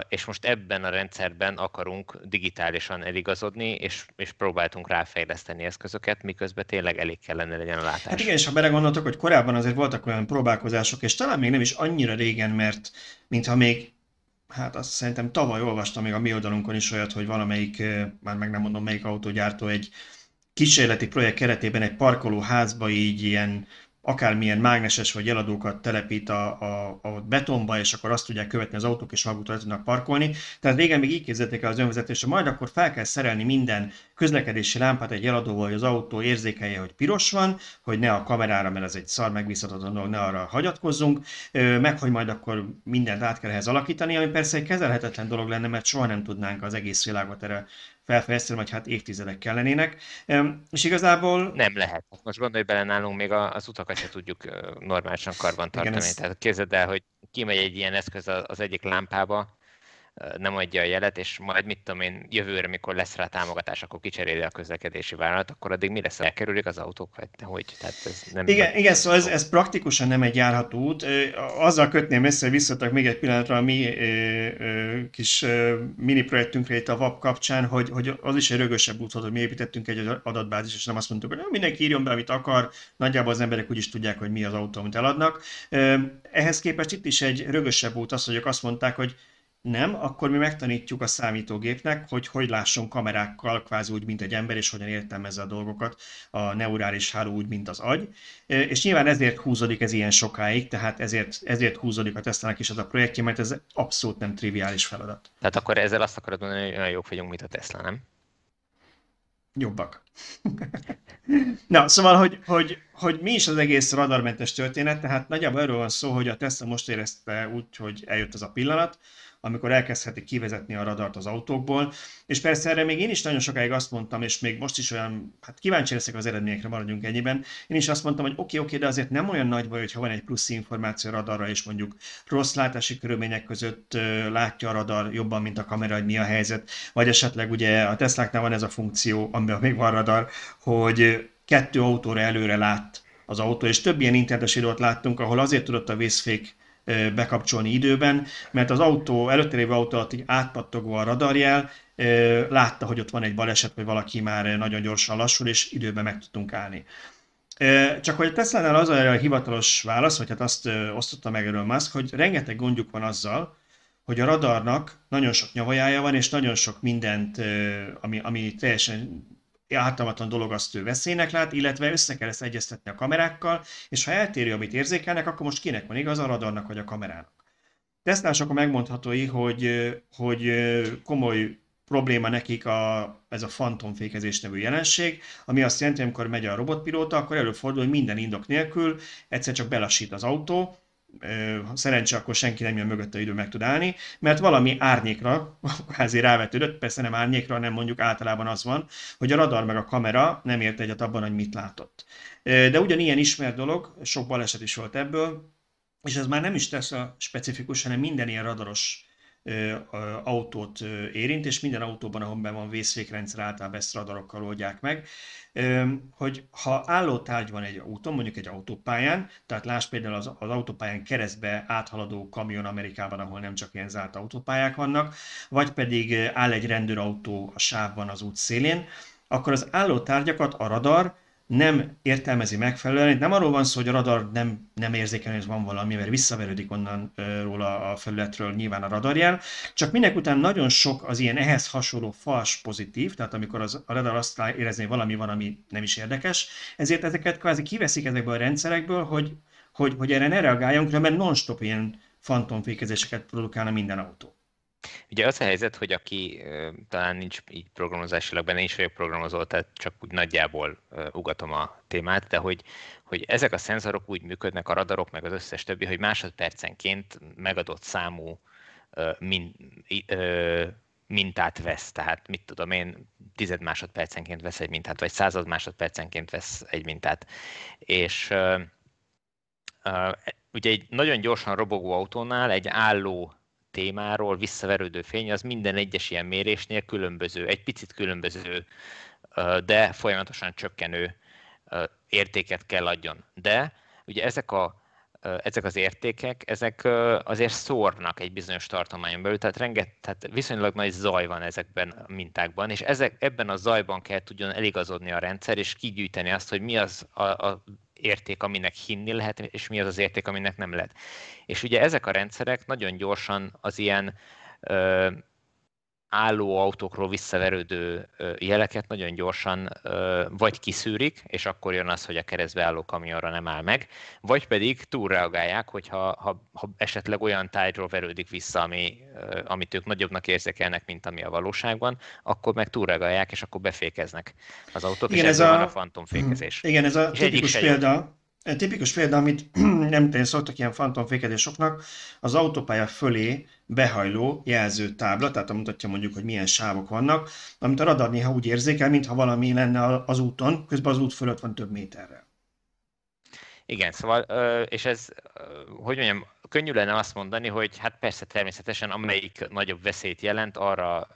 és most ebben a rendszerben akarunk digitálisan eligazodni, és, és próbáltunk ráfejleszteni eszközöket, miközben tényleg elég kellene legyen a látás. Hát igen, és ha belegondoltok, hogy korábban azért voltak olyan próbálkozások, és talán még nem is annyira régen, mert mintha még hát azt szerintem tavaly olvastam még a mi oldalunkon is olyat, hogy valamelyik, már meg nem mondom melyik autógyártó egy kísérleti projekt keretében egy parkolóházba így ilyen akármilyen mágneses vagy eladókat telepít a, a, a betonba, és akkor azt tudják követni az autók, és maguktól tudnak parkolni. Tehát régen még így képzelték el az önvezetésre, majd akkor fel kell szerelni minden közlekedési lámpát egy eladóval, hogy az autó érzékelje, hogy piros van, hogy ne a kamerára, mert ez egy szar megbízhatatlan dolog, ne arra hagyatkozzunk, meg hogy majd akkor mindent át kell ehhez alakítani, ami persze egy kezelhetetlen dolog lenne, mert soha nem tudnánk az egész világot erre felfejleszteni, vagy hát évtizedek kellenének. És igazából... Nem lehet. Most gondolj bele, nálunk még az utakat se tudjuk normálisan karban tartani. Igen, ez... Tehát képzeld el, hogy kimegy egy ilyen eszköz az egyik lámpába, nem adja a jelet, és majd mit tudom én, jövőre, mikor lesz rá támogatás, akkor kicseréli a közlekedési vállalat, akkor addig mi lesz? Elkerülik az autók? Vagy hogy? Tehát ez nem igen, igen, szóval ez, ez, praktikusan nem egy járható út. Azzal kötném össze, hogy visszatak még egy pillanatra a mi kis mini projektünkre itt a VAP kapcsán, hogy, hogy az is egy rögösebb út volt, hogy mi építettünk egy adatbázis, és nem azt mondtuk, hogy mindenki írjon be, amit akar, nagyjából az emberek úgy is tudják, hogy mi az autó, amit eladnak. Ehhez képest itt is egy rögösebb út az, hogy azt mondták, hogy nem, akkor mi megtanítjuk a számítógépnek, hogy hogy lásson kamerákkal, kvázi úgy, mint egy ember, és hogyan értelmezze a dolgokat a neurális háló úgy, mint az agy. És nyilván ezért húzódik ez ilyen sokáig, tehát ezért, ezért húzódik a Tesla-nak is az a projektje, mert ez abszolút nem triviális feladat. Tehát akkor ezzel azt akarod mondani, hogy olyan jók vagyunk, mint a Tesla, nem? Jobbak. <laughs> Na, szóval, hogy, hogy, hogy mi is az egész radarmentes történet, tehát nagyjából erről van szó, hogy a Tesla most érezte úgy, hogy eljött az a pillanat, amikor elkezdhetik kivezetni a radart az autókból. És persze erre még én is nagyon sokáig azt mondtam, és még most is olyan, hát kíváncsi leszek az eredményekre, maradjunk ennyiben. Én is azt mondtam, hogy oké, oké, de azért nem olyan nagy baj, hogyha van egy plusz információ radarra, és mondjuk rossz látási körülmények között látja a radar jobban, mint a kamera, hogy mi a helyzet. Vagy esetleg ugye a Tesláknál van ez a funkció, amiben még van radar, hogy kettő autóra előre lát az autó, és több ilyen internetes videót láttunk, ahol azért tudott a vészfék bekapcsolni időben, mert az autó, előtte lévő autó alatt így átpattogva a radarjel, látta, hogy ott van egy baleset, vagy valaki már nagyon gyorsan lassul, és időben meg tudtunk állni. Csak hogy a Tesla-nál az a hivatalos válasz, vagy hát azt osztotta meg erről Musk, hogy rengeteg gondjuk van azzal, hogy a radarnak nagyon sok nyavajája van, és nagyon sok mindent, ami, ami teljesen ártalmatlan dolog azt ő veszélynek lát, illetve össze kell ezt egyeztetni a kamerákkal, és ha eltérő, amit érzékelnek, akkor most kinek van igaz, a radarnak vagy a kamerának. Tesztások a megmondhatói, hogy, hogy komoly probléma nekik a, ez a fantomfékezés nevű jelenség, ami azt jelenti, hogy amikor megy a robotpilóta, akkor előfordul, hogy minden indok nélkül egyszer csak belassít az autó, szerencsé akkor senki nem jön mögötte idő meg tud állni, mert valami árnyékra <laughs> kvázi rávetődött, persze nem árnyékra, hanem mondjuk általában az van, hogy a radar meg a kamera nem ért egyet abban, hogy mit látott. De ugyanilyen ismert dolog, sok baleset is volt ebből, és ez már nem is tesz a specifikus, hanem minden ilyen radaros autót érint, és minden autóban, ahol van vészfékrendszer, általában ezt radarokkal oldják meg, hogy ha álló tárgy van egy autón, mondjuk egy autópályán, tehát láss például az, az autópályán keresztbe áthaladó kamion Amerikában, ahol nem csak ilyen zárt autópályák vannak, vagy pedig áll egy rendőrautó a sávban az út szélén, akkor az álló tárgyakat a radar nem értelmezi megfelelően. Nem arról van szó, hogy a radar nem, nem érzékel, hogy van valami, mert visszaverődik onnan róla a felületről nyilván a radarjel, csak minek után nagyon sok az ilyen ehhez hasonló fals pozitív, tehát amikor az, a radar azt érezni, hogy valami van, ami nem is érdekes, ezért ezeket kvázi kiveszik ezekből a rendszerekből, hogy, hogy, hogy erre ne reagáljon, mert non-stop ilyen fantomfékezéseket produkálna minden autó. Ugye az a helyzet, hogy aki talán nincs így programozásilag benne, is vagyok programozó, tehát csak úgy nagyjából ugatom a témát, de hogy, hogy ezek a szenzorok úgy működnek, a radarok, meg az összes többi, hogy másodpercenként megadott számú min, mintát vesz, tehát mit tudom én, tized másodpercenként vesz egy mintát, vagy század másodpercenként vesz egy mintát. És ugye egy nagyon gyorsan robogó autónál egy álló témáról visszaverődő fény az minden egyes ilyen mérésnél különböző, egy picit különböző, de folyamatosan csökkenő értéket kell adjon. De ugye ezek a ezek az értékek, ezek azért szórnak egy bizonyos tartományon belül, tehát, renget, tehát viszonylag nagy zaj van ezekben a mintákban, és ezek, ebben a zajban kell tudjon eligazodni a rendszer, és kigyűjteni azt, hogy mi az a, a érték, aminek hinni lehet, és mi az az érték, aminek nem lehet. És ugye ezek a rendszerek nagyon gyorsan az ilyen álló autókról visszaverődő jeleket nagyon gyorsan vagy kiszűrik, és akkor jön az, hogy a keresztbe álló kamionra nem áll meg, vagy pedig túlreagálják, hogyha ha, ha esetleg olyan tájról verődik vissza, ami, amit ők nagyobbnak érzékelnek, mint ami a valóságban, akkor meg túlreagálják, és akkor befékeznek az autót, igen, és ez a... van a fantomfékezés. Igen, ez a és tipikus példa, Egy tipikus példa, amit <clears throat> nem tényleg szoktak ilyen fantomfékedésoknak, az autópálya fölé behajló jelzőtábla, tehát mutatja mondjuk, hogy milyen sávok vannak, amit a radar néha úgy érzékel, mintha valami lenne az úton, közben az út fölött van több méterrel. Igen, szóval, és ez, hogy mondjam, könnyű lenne azt mondani, hogy hát persze természetesen amelyik nagyobb veszélyt jelent, arra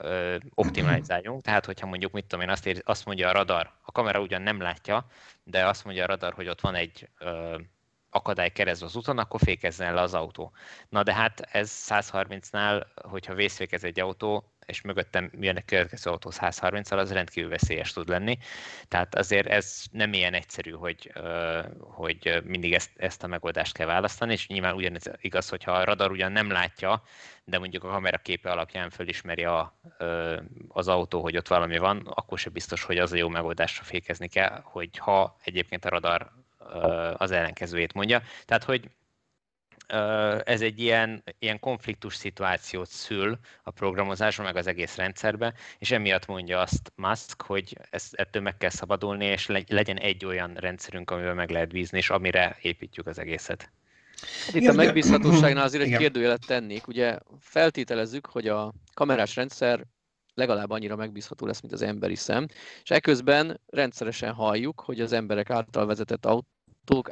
optimalizáljunk. Tehát, hogyha mondjuk, mit tudom én, azt, ér, azt mondja a radar, a kamera ugyan nem látja, de azt mondja a radar, hogy ott van egy akadály keresztül az úton, akkor fékezzen le az autó. Na de hát ez 130-nál, hogyha vészfékez egy autó, és mögöttem jön a következő autó 130 az rendkívül veszélyes tud lenni. Tehát azért ez nem ilyen egyszerű, hogy, hogy mindig ezt, ezt a megoldást kell választani, és nyilván ugyanez igaz, hogyha a radar ugyan nem látja, de mondjuk a kamera képe alapján fölismeri a, az autó, hogy ott valami van, akkor se biztos, hogy az a jó megoldásra fékezni kell, hogy ha egyébként a radar az ellenkezőjét mondja. Tehát, hogy ez egy ilyen, ilyen konfliktus szituációt szül a programozásban, meg az egész rendszerben, és emiatt mondja azt Musk, hogy ezt, ettől meg kell szabadulni, és legyen egy olyan rendszerünk, amivel meg lehet bízni, és amire építjük az egészet. Hát itt a megbízhatóságnál azért egy kérdőjelet tennék. Ugye feltételezzük, hogy a kamerás rendszer legalább annyira megbízható lesz, mint az emberi szem, és ekközben rendszeresen halljuk, hogy az emberek által vezetett autók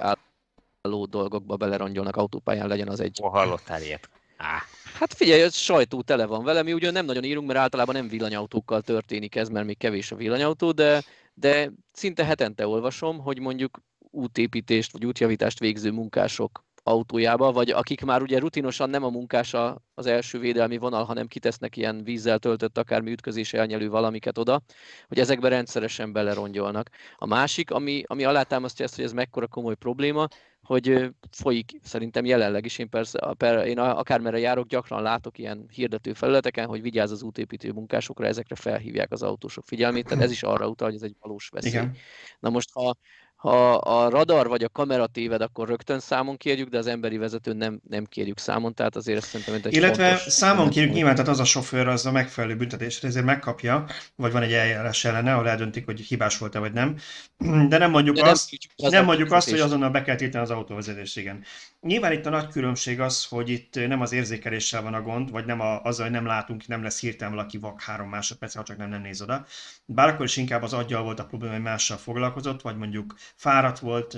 álló dolgokba belerongyolnak autópályán, legyen az egy... Hol hallottál ilyet? Á. Hát figyelj, ez sajtó tele van vele, mi ugyan nem nagyon írunk, mert általában nem villanyautókkal történik ez, mert még kevés a villanyautó, de, de szinte hetente olvasom, hogy mondjuk útépítést vagy útjavítást végző munkások autójába, vagy akik már ugye rutinosan nem a munkása az első védelmi vonal, hanem kitesznek ilyen vízzel töltött akármi ütközés elnyelő valamiket oda, hogy ezekbe rendszeresen belerongyolnak. A másik, ami, ami alátámasztja ezt, hogy ez mekkora komoly probléma, hogy folyik szerintem jelenleg is, én persze, per, én akármerre járok, gyakran látok ilyen hirdető felületeken, hogy vigyázz az útépítő munkásokra, ezekre felhívják az autósok figyelmét, tehát ez is arra utal, hogy ez egy valós veszély. Igen. Na most, ha, ha a radar vagy a kamera téved, akkor rögtön számon kérjük, de az emberi vezetőn nem, nem kérjük számon, tehát azért ezt szerintem egy Illetve számon kérjük nyilván, tehát az a sofőr az a megfelelő büntetésre ezért megkapja, vagy van egy eljárás ellene, ahol eldöntik, hogy hibás volt-e vagy nem. De nem mondjuk de azt, nem, nem mondjuk azt, hogy azonnal be kell tiltani az autóvezetést, igen. Nyilván itt a nagy különbség az, hogy itt nem az érzékeléssel van a gond, vagy nem a, azzal, hogy nem látunk, nem lesz hirtelen valaki vak három másodperc, ha csak nem, nem néz oda. Bár akkor is inkább az aggyal volt a probléma, hogy mással foglalkozott, vagy mondjuk fáradt volt,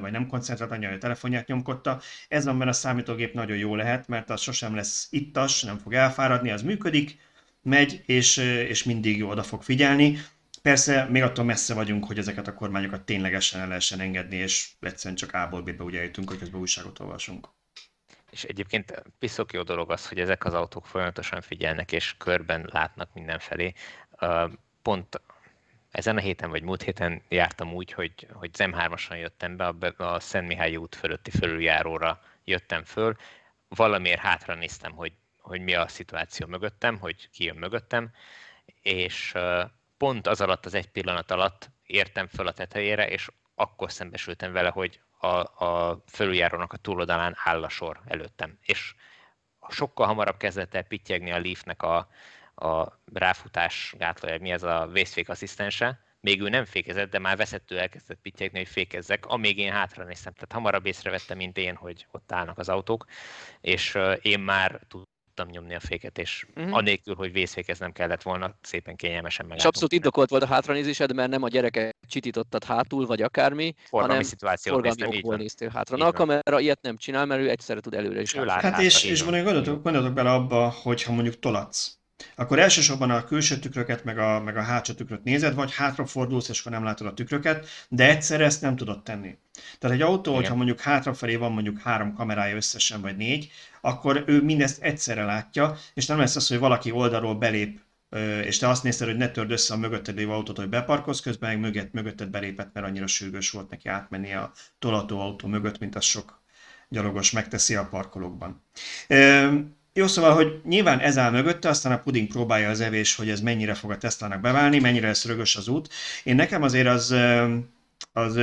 vagy nem koncentrált annyira, a telefonját nyomkodta. Ez van a számítógép nagyon jó lehet, mert az sosem lesz ittas, nem fog elfáradni, az működik, megy, és, és mindig oda fog figyelni. Persze még attól messze vagyunk, hogy ezeket a kormányokat ténylegesen el lehessen engedni, és egyszerűen csak A-ból B-be ugye jutunk, hogy közben újságot olvasunk. És egyébként piszok jó dolog az, hogy ezek az autók folyamatosan figyelnek, és körben látnak mindenfelé. Pont ezen a héten vagy múlt héten jártam úgy, hogy, hogy z 3 jöttem be, a, a Szent Mihály út fölötti fölüljáróra jöttem föl, valamiért hátra néztem, hogy, hogy mi a szituáció mögöttem, hogy ki jön mögöttem, és pont az alatt, az egy pillanat alatt értem föl a tetejére, és akkor szembesültem vele, hogy a, a fölüljárónak a túloldalán áll a sor előttem. És sokkal hamarabb kezdett el pittyegni a Leafnek a, a ráfutás gátlója, mi ez a vészfék asszisztense, még ő nem fékezett, de már veszettő elkezdett pittyegni, hogy fékezzek, amíg én hátra néztem. Tehát hamarabb észrevettem, mint én, hogy ott állnak az autók, és én már tudtam nyomni a féket, és uh-huh. anélkül, hogy vészfékeznem kellett volna, szépen kényelmesen meg. És abszolút indokolt volt a hátranézésed, mert nem a gyereke csitítottad hátul, vagy akármi, forgalmi hanem szituáció forgalmi néztem, okból néztél hátra. Na, a kamera ilyet nem csinál, mert ő egyszerre tud előre is. Hát és, és gondoltok, gondoltok bele abba, hogyha mondjuk tolatsz, akkor elsősorban a külső tükröket, meg a, meg a hátsó tükröt nézed, vagy hátrafordulsz, és akkor nem látod a tükröket, de egyszerre ezt nem tudod tenni. Tehát egy autó, Igen. hogyha mondjuk hátrafelé van mondjuk három kamerája összesen, vagy négy, akkor ő mindezt egyszerre látja, és nem lesz az, hogy valaki oldalról belép és te azt nézted, hogy ne törd össze a mögötted lévő autót, hogy beparkolsz, közben meg mögött, mögötted belépett, mert annyira sürgős volt neki átmenni a tolató autó mögött, mint az sok gyalogos megteszi a parkolókban. Jó, szóval, hogy nyilván ez áll mögötte, aztán a puding próbálja az evés, hogy ez mennyire fog a Tesla-nak beválni, mennyire lesz rögös az út. Én nekem azért az, az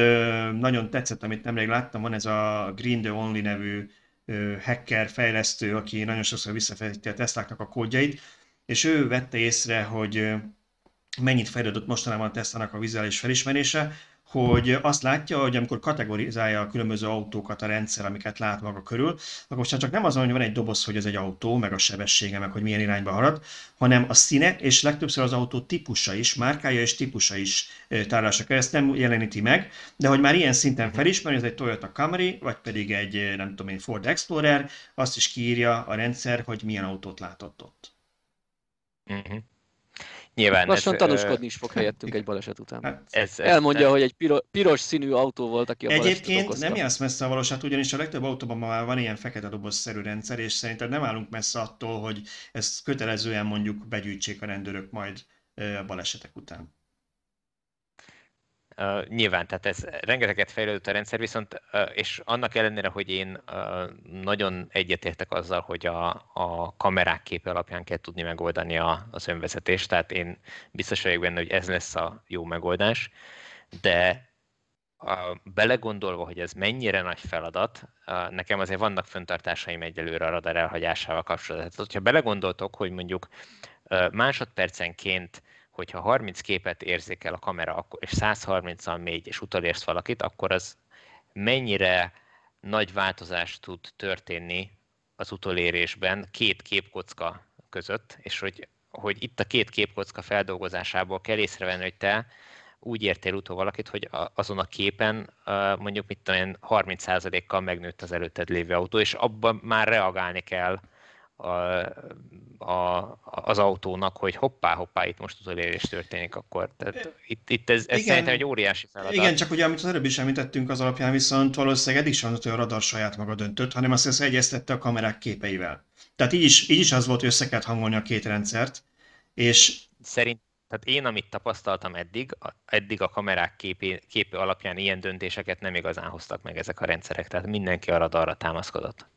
nagyon tetszett, amit nemrég láttam, van ez a Green the Only nevű hacker fejlesztő, aki nagyon sokszor visszafejti a Tesláknak a kódjait, és ő vette észre, hogy mennyit fejlődött mostanában a Tesla-nak a vizuális felismerése, hogy azt látja, hogy amikor kategorizálja a különböző autókat a rendszer, amiket lát maga körül, akkor most csak nem az, hogy van egy doboz, hogy ez egy autó, meg a sebessége, meg hogy milyen irányba halad, hanem a színe, és legtöbbször az autó típusa is, márkája és típusa is tárlása kell. Ezt nem jeleníti meg, de hogy már ilyen szinten felismeri, ez egy Toyota Camry, vagy pedig egy, nem tudom én, Ford Explorer, azt is kiírja a rendszer, hogy milyen autót látott ott. Uh-huh. Nyilván Lassan ez, tanúskodni is fog <laughs> helyettünk egy baleset után. Hát, ez, ez, Elmondja, ez, hogy egy piro, piros színű autó volt, aki a Egyébként nem jársz messze a valóság, ugyanis a legtöbb autóban már van ilyen fekete dobozszerű rendszer, és szerintem nem állunk messze attól, hogy ezt kötelezően mondjuk begyűjtsék a rendőrök majd a balesetek után. Uh, nyilván, tehát ez rengeteget fejlődött a rendszer, viszont uh, és annak ellenére, hogy én uh, nagyon egyetértek azzal, hogy a, a kamerák képe alapján kell tudni megoldani a, az önvezetést, tehát én biztos vagyok benne, hogy ez lesz a jó megoldás, de uh, belegondolva, hogy ez mennyire nagy feladat, uh, nekem azért vannak föntartásaim egyelőre a radar elhagyásával kapcsolatban. Tehát, hogyha belegondoltok, hogy mondjuk másodpercenként hogyha 30 képet érzékel a kamera, és 130-al mégy, és utolérsz valakit, akkor az mennyire nagy változást tud történni az utolérésben két képkocka között, és hogy, hogy itt a két képkocka feldolgozásából kell észrevenni, hogy te úgy értél utol valakit, hogy azon a képen mondjuk mit tudom 30%-kal megnőtt az előtted lévő autó, és abban már reagálni kell a, a, az autónak, hogy hoppá, hoppá, itt most utolérés történik, akkor tehát itt, itt ez, ez igen, szerintem egy óriási feladat. Igen, csak ugye, amit az előbb is említettünk, az alapján viszont valószínűleg eddig sem hogy a radar saját maga döntött, hanem azt ezt egyeztette a kamerák képeivel. Tehát így is, így is az volt, hogy össze kellett hangolni a két rendszert, és... Szerint, tehát én, amit tapasztaltam eddig, a, eddig a kamerák képé, képé alapján ilyen döntéseket nem igazán hoztak meg ezek a rendszerek, tehát mindenki a radarra támaszkodott.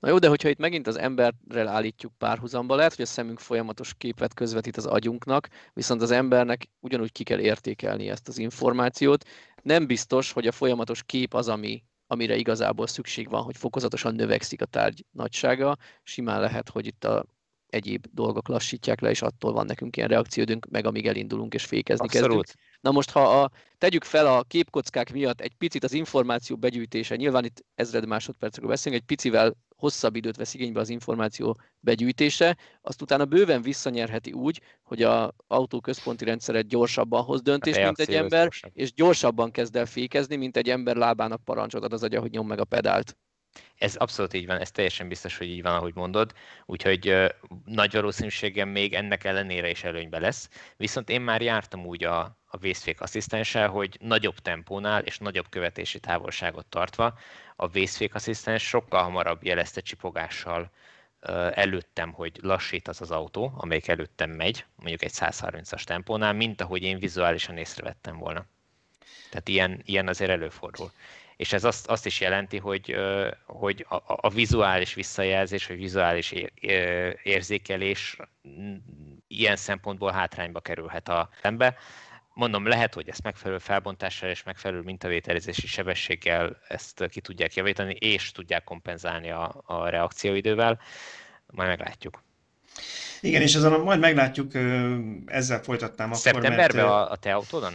Na jó, de hogyha itt megint az emberrel állítjuk párhuzamba, lehet, hogy a szemünk folyamatos képet közvetít az agyunknak, viszont az embernek ugyanúgy ki kell értékelni ezt az információt. Nem biztos, hogy a folyamatos kép az, ami, amire igazából szükség van, hogy fokozatosan növekszik a tárgy nagysága. Simán lehet, hogy itt a egyéb dolgok lassítják le, és attól van nekünk ilyen reakciódünk, meg amíg elindulunk és fékezni Abszolút. kezdünk. Na most, ha a, tegyük fel a képkockák miatt egy picit az információ begyűjtése, nyilván itt ezred másodpercekről beszélünk, egy picivel hosszabb időt vesz igénybe az információ begyűjtése, azt utána bőven visszanyerheti úgy, hogy a autó központi rendszeret gyorsabban hoz döntést, mint egy ember, gyorsabb. és gyorsabban kezd el fékezni, mint egy ember lábának parancsot ad az agya, hogy nyom meg a pedált. Ez abszolút így van, ez teljesen biztos, hogy így van, ahogy mondod, úgyhogy uh, nagy valószínűséggel még ennek ellenére is előnybe lesz. Viszont én már jártam úgy a, a vészfék asszisztenssel, hogy nagyobb tempónál és nagyobb követési távolságot tartva a vészfék asszisztens sokkal hamarabb jelezte csipogással előttem, hogy lassít az az autó, amelyik előttem megy, mondjuk egy 130-as tempónál, mint ahogy én vizuálisan észrevettem volna. Tehát ilyen, ilyen azért előfordul. És ez azt, azt is jelenti, hogy, hogy a, a vizuális visszajelzés, vagy vizuális érzékelés ilyen szempontból hátrányba kerülhet a szembe mondom, lehet, hogy ezt megfelelő felbontással és megfelelő mintavételezési sebességgel ezt ki tudják javítani, és tudják kompenzálni a, a reakcióidővel. Majd meglátjuk. Igen, és azon majd meglátjuk, ezzel folytatnám akkor, Szeptemberben mert, a, a te autódon?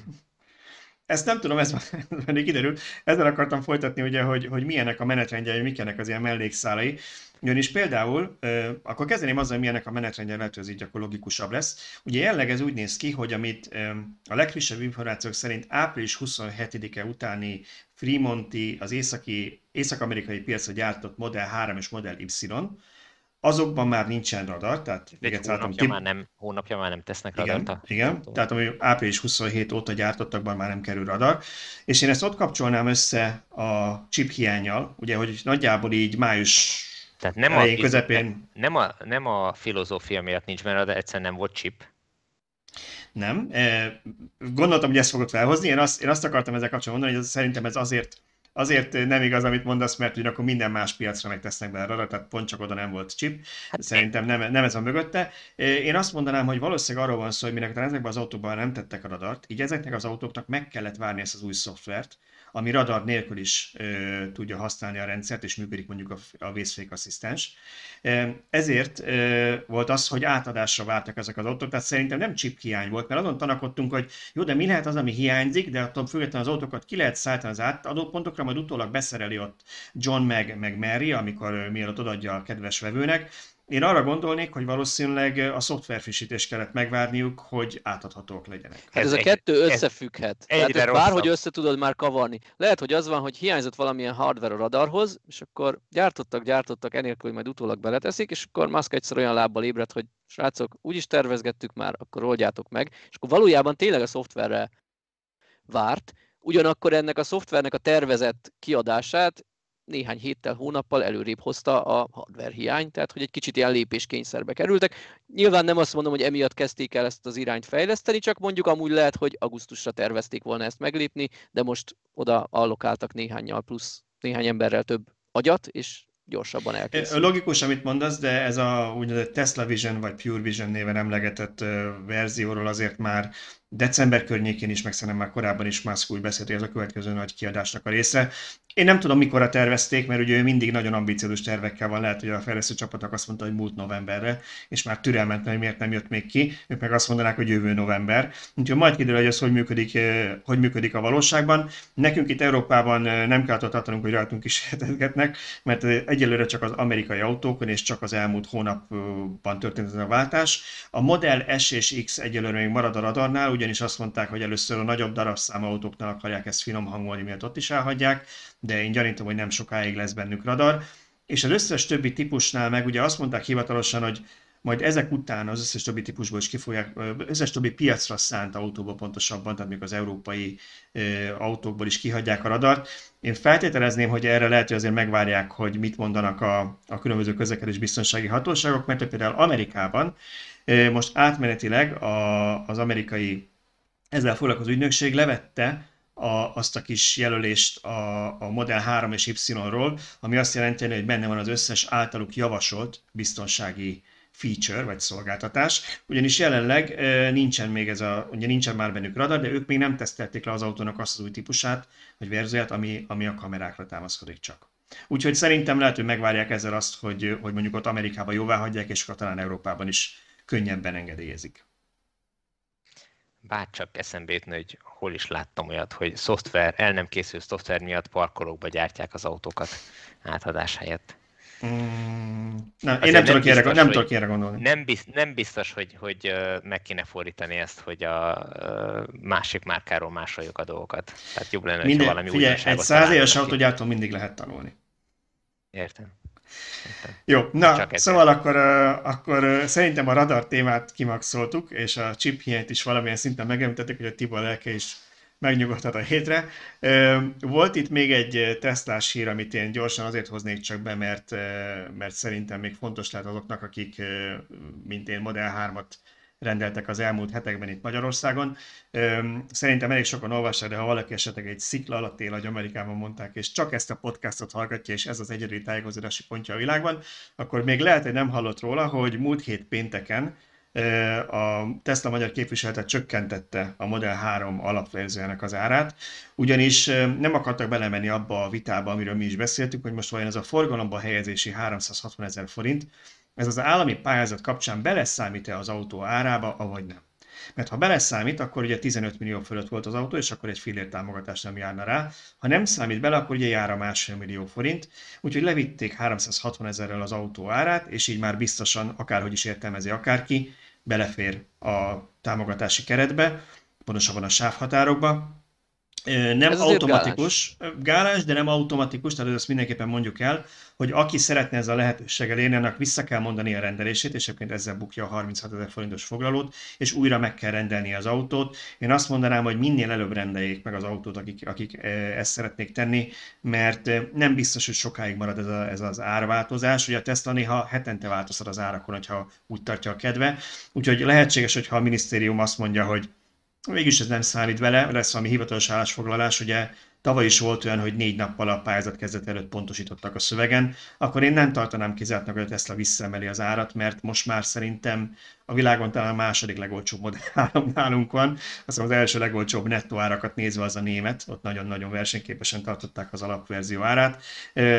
Ezt nem tudom, ez már <laughs> még kiderült. Ezzel akartam folytatni, ugye, hogy, hogy milyenek a menetrendjei, mik ennek az ilyen mellékszálai. Ugyanis például, akkor kezdeném azzal, hogy milyenek a menetrendje, lehet, hogy ez így akkor logikusabb lesz. Ugye jelenleg ez úgy néz ki, hogy amit a legfrissebb információk szerint április 27-e utáni Fremonti, az északi, észak-amerikai piacra gyártott Model 3 és Model Y, azokban már nincsen radar, tehát még egyszer hónapja, már nem, hónapja már nem tesznek radart. Igen, igen tehát ami április 27 óta gyártottakban már nem kerül radar. És én ezt ott kapcsolnám össze a chip hiányjal, ugye, hogy nagyjából így május tehát nem a, közepén... Nem a, nem a filozófia miatt nincs de egyszerűen nem volt chip. Nem. Gondoltam, hogy ezt fogod felhozni. Én azt, én azt akartam ezzel kapcsolatban mondani, hogy ez, szerintem ez azért azért nem igaz, amit mondasz, mert akkor minden más piacra megtesznek be arra, tehát pont csak oda nem volt chip. Hát Szerintem nem, nem ez a mögötte. Én azt mondanám, hogy valószínűleg arról van szó, hogy minek ezekben az autókban nem tettek a radart, így ezeknek az autóknak meg kellett várni ezt az új szoftvert, ami radar nélkül is ö, tudja használni a rendszert, és működik mondjuk a, a vészfék asszisztens. Ezért ö, volt az, hogy átadásra vártak ezek az autók, tehát szerintem nem chip hiány volt, mert azon tanakodtunk, hogy jó, de mi lehet az, ami hiányzik, de attól függetlenül az autókat ki lehet szállítani az átadópontokra, majd utólag beszereli ott John meg, meg Mary, amikor mielőtt odaadja a kedves vevőnek, én arra gondolnék, hogy valószínűleg a szoftverfrissítést kellett megvárniuk, hogy átadhatók legyenek. Hát ez, ez a kettő összefügghet. Ez Tehát bárhogy össze tudod már kavarni. Lehet, hogy az van, hogy hiányzott valamilyen hardware a radarhoz, és akkor gyártottak, gyártottak, enélkül, hogy majd utólag beleteszik, és akkor Musk egyszer olyan lábbal ébredt, hogy srácok, úgyis tervezgettük már, akkor oldjátok meg. És akkor valójában tényleg a szoftverre várt, ugyanakkor ennek a szoftvernek a tervezett kiadását néhány héttel, hónappal előrébb hozta a hardware hiány, tehát hogy egy kicsit ilyen lépéskényszerbe kerültek. Nyilván nem azt mondom, hogy emiatt kezdték el ezt az irányt fejleszteni, csak mondjuk amúgy lehet, hogy augusztusra tervezték volna ezt meglépni, de most oda allokáltak néhányal plusz, néhány emberrel több agyat, és gyorsabban elkészül. Logikus, amit mondasz, de ez a úgynevezett Tesla Vision vagy Pure Vision néven emlegetett verzióról azért már december környékén is, meg szerintem már korábban is Musk úgy beszélt, hogy ez a következő nagy kiadásnak a része. Én nem tudom, mikorra tervezték, mert ugye ő mindig nagyon ambiciózus tervekkel van, lehet, hogy a fejlesztő csapatok azt mondta, hogy múlt novemberre, és már türelmetlen, hogy miért nem jött még ki, ők meg azt mondanák, hogy jövő november. Úgyhogy majd kiderül, hogy ez hogy működik, eh, hogy működik a valóságban. Nekünk itt Európában eh, nem kell tartanunk, hogy rajtunk is hetetgetnek, mert eh, egyelőre csak az amerikai autókon és csak az elmúlt hónapban történt ez a váltás. A Model S és X egyelőre még marad a radarnál, ugyanis azt mondták, hogy először a nagyobb darabszámú autóknál akarják ezt finom hangolni, miatt ott is elhagyják de én gyanítom, hogy nem sokáig lesz bennük radar. És az összes többi típusnál meg ugye azt mondták hivatalosan, hogy majd ezek után az összes többi típusból is kifogják, összes többi piacra szánt autóból pontosabban, tehát még az európai autókból is kihagyják a radart. Én feltételezném, hogy erre lehet, hogy azért megvárják, hogy mit mondanak a, a különböző közlekedés biztonsági hatóságok, mert például Amerikában most átmenetileg a, az amerikai ezzel foglalkozó ügynökség levette a, azt a kis jelölést a, a Model 3 és Y-ról, ami azt jelenti, hogy benne van az összes általuk javasolt biztonsági feature vagy szolgáltatás, ugyanis jelenleg nincsen még ez a, ugye nincsen már bennük radar, de ők még nem tesztelték le az autónak azt az új típusát, vagy verzióját, ami, ami a kamerákra támaszkodik csak. Úgyhogy szerintem lehet, hogy megvárják ezzel azt, hogy, hogy mondjuk ott Amerikában jóvá hagyják, és talán Európában is könnyebben engedélyezik bárcsak eszembe jutni, hogy hol is láttam olyat, hogy szoftver, el nem készül szoftver miatt parkolókba gyártják az autókat átadás helyett. Mm, nem, én nem, tudok, biztos, erre, nem tudok erre gondolni. Nem, biztos, nem biztos, hogy, hogy meg kéne fordítani ezt, hogy a másik márkáról másoljuk a dolgokat. Tehát jobb lenne, Minden, valami figyelj, egy száz éves autógyártól mindig lehet tanulni. Értem. Jó, na, Csak szóval akkor, akkor szerintem a radar témát kimaxoltuk, és a chip hiányt is valamilyen szinten megemlítettük, hogy a Tibor lelke is megnyugodhat a hétre. Volt itt még egy tesztás hír, amit én gyorsan azért hoznék csak be, mert, mert szerintem még fontos lehet azoknak, akik, mint én, Model 3-at rendeltek az elmúlt hetekben itt Magyarországon. Szerintem elég sokan olvassák, de ha valaki esetleg egy szikla alatt él, ahogy Amerikában mondták, és csak ezt a podcastot hallgatja, és ez az egyedüli tájékozódási pontja a világban, akkor még lehet, hogy nem hallott róla, hogy múlt hét pénteken a Tesla magyar képviselete csökkentette a Model 3 alapverziójának az árát, ugyanis nem akartak belemenni abba a vitába, amiről mi is beszéltünk, hogy most vajon ez a forgalomba helyezési 360 ezer forint, ez az állami pályázat kapcsán beleszámít-e az autó árába, avagy nem. Mert ha beleszámít, akkor ugye 15 millió fölött volt az autó, és akkor egy fillér támogatás nem járna rá. Ha nem számít bele, akkor ugye jár a másfél millió forint. Úgyhogy levitték 360 ezerrel az autó árát, és így már biztosan, akárhogy is értelmezi akárki, belefér a támogatási keretbe, pontosabban a sávhatárokba. Nem Ez automatikus, gálás. gálás, de nem automatikus, tehát ezt mindenképpen mondjuk el, hogy aki szeretne ezzel a lehetőséggel élni, annak vissza kell mondani a rendelését, és egyébként ezzel bukja a 36 ezer forintos foglalót, és újra meg kell rendelni az autót. Én azt mondanám, hogy minél előbb rendeljék meg az autót, akik, akik ezt szeretnék tenni, mert nem biztos, hogy sokáig marad ez, a, ez az árváltozás. Ugye a Tesla néha hetente változhat az árakon, hogyha úgy tartja a kedve. Úgyhogy lehetséges, hogyha a minisztérium azt mondja, hogy Mégis ez nem számít vele, lesz valami hivatalos állásfoglalás, ugye tavaly is volt olyan, hogy négy nappal a pályázat kezdet előtt pontosítottak a szövegen, akkor én nem tartanám kizártnak, hogy a Tesla visszaemeli az árat, mert most már szerintem a világon talán a második legolcsóbb modell nálunk van. Azt az első legolcsóbb nettó árakat nézve az a német, ott nagyon-nagyon versenyképesen tartották az alapverzió árát,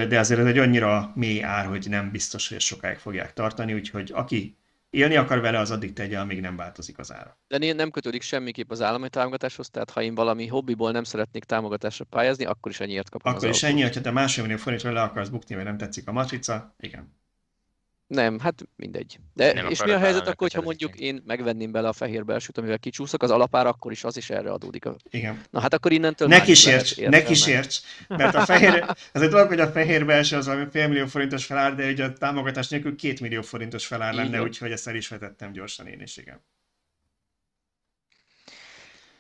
de azért ez egy annyira mély ár, hogy nem biztos, hogy sokáig fogják tartani, úgyhogy aki élni akar vele, az addig tegye, amíg nem változik az ára. De nem kötődik semmiképp az állami támogatáshoz, tehát ha én valami hobbiból nem szeretnék támogatásra pályázni, akkor is ennyiért kapom Akkor is ennyi, hogyha te másfél millió forintról le akarsz bukni, mert nem tetszik a matrica, igen. Nem, hát mindegy. De nem és mi a helyzet akkor, hogyha mondjuk én megvenném bele a fehér belsőt, amivel kicsúszok, az alapár akkor is az is erre adódik. Igen. Na hát akkor innentől Ne kísérts, ne kísérts, mert a fehér, ez egy dolog, hogy a fehér belső az valami fél millió forintos felár, de ugye a támogatás nélkül két millió forintos felár lenne, úgyhogy ezt el is vetettem gyorsan én is, igen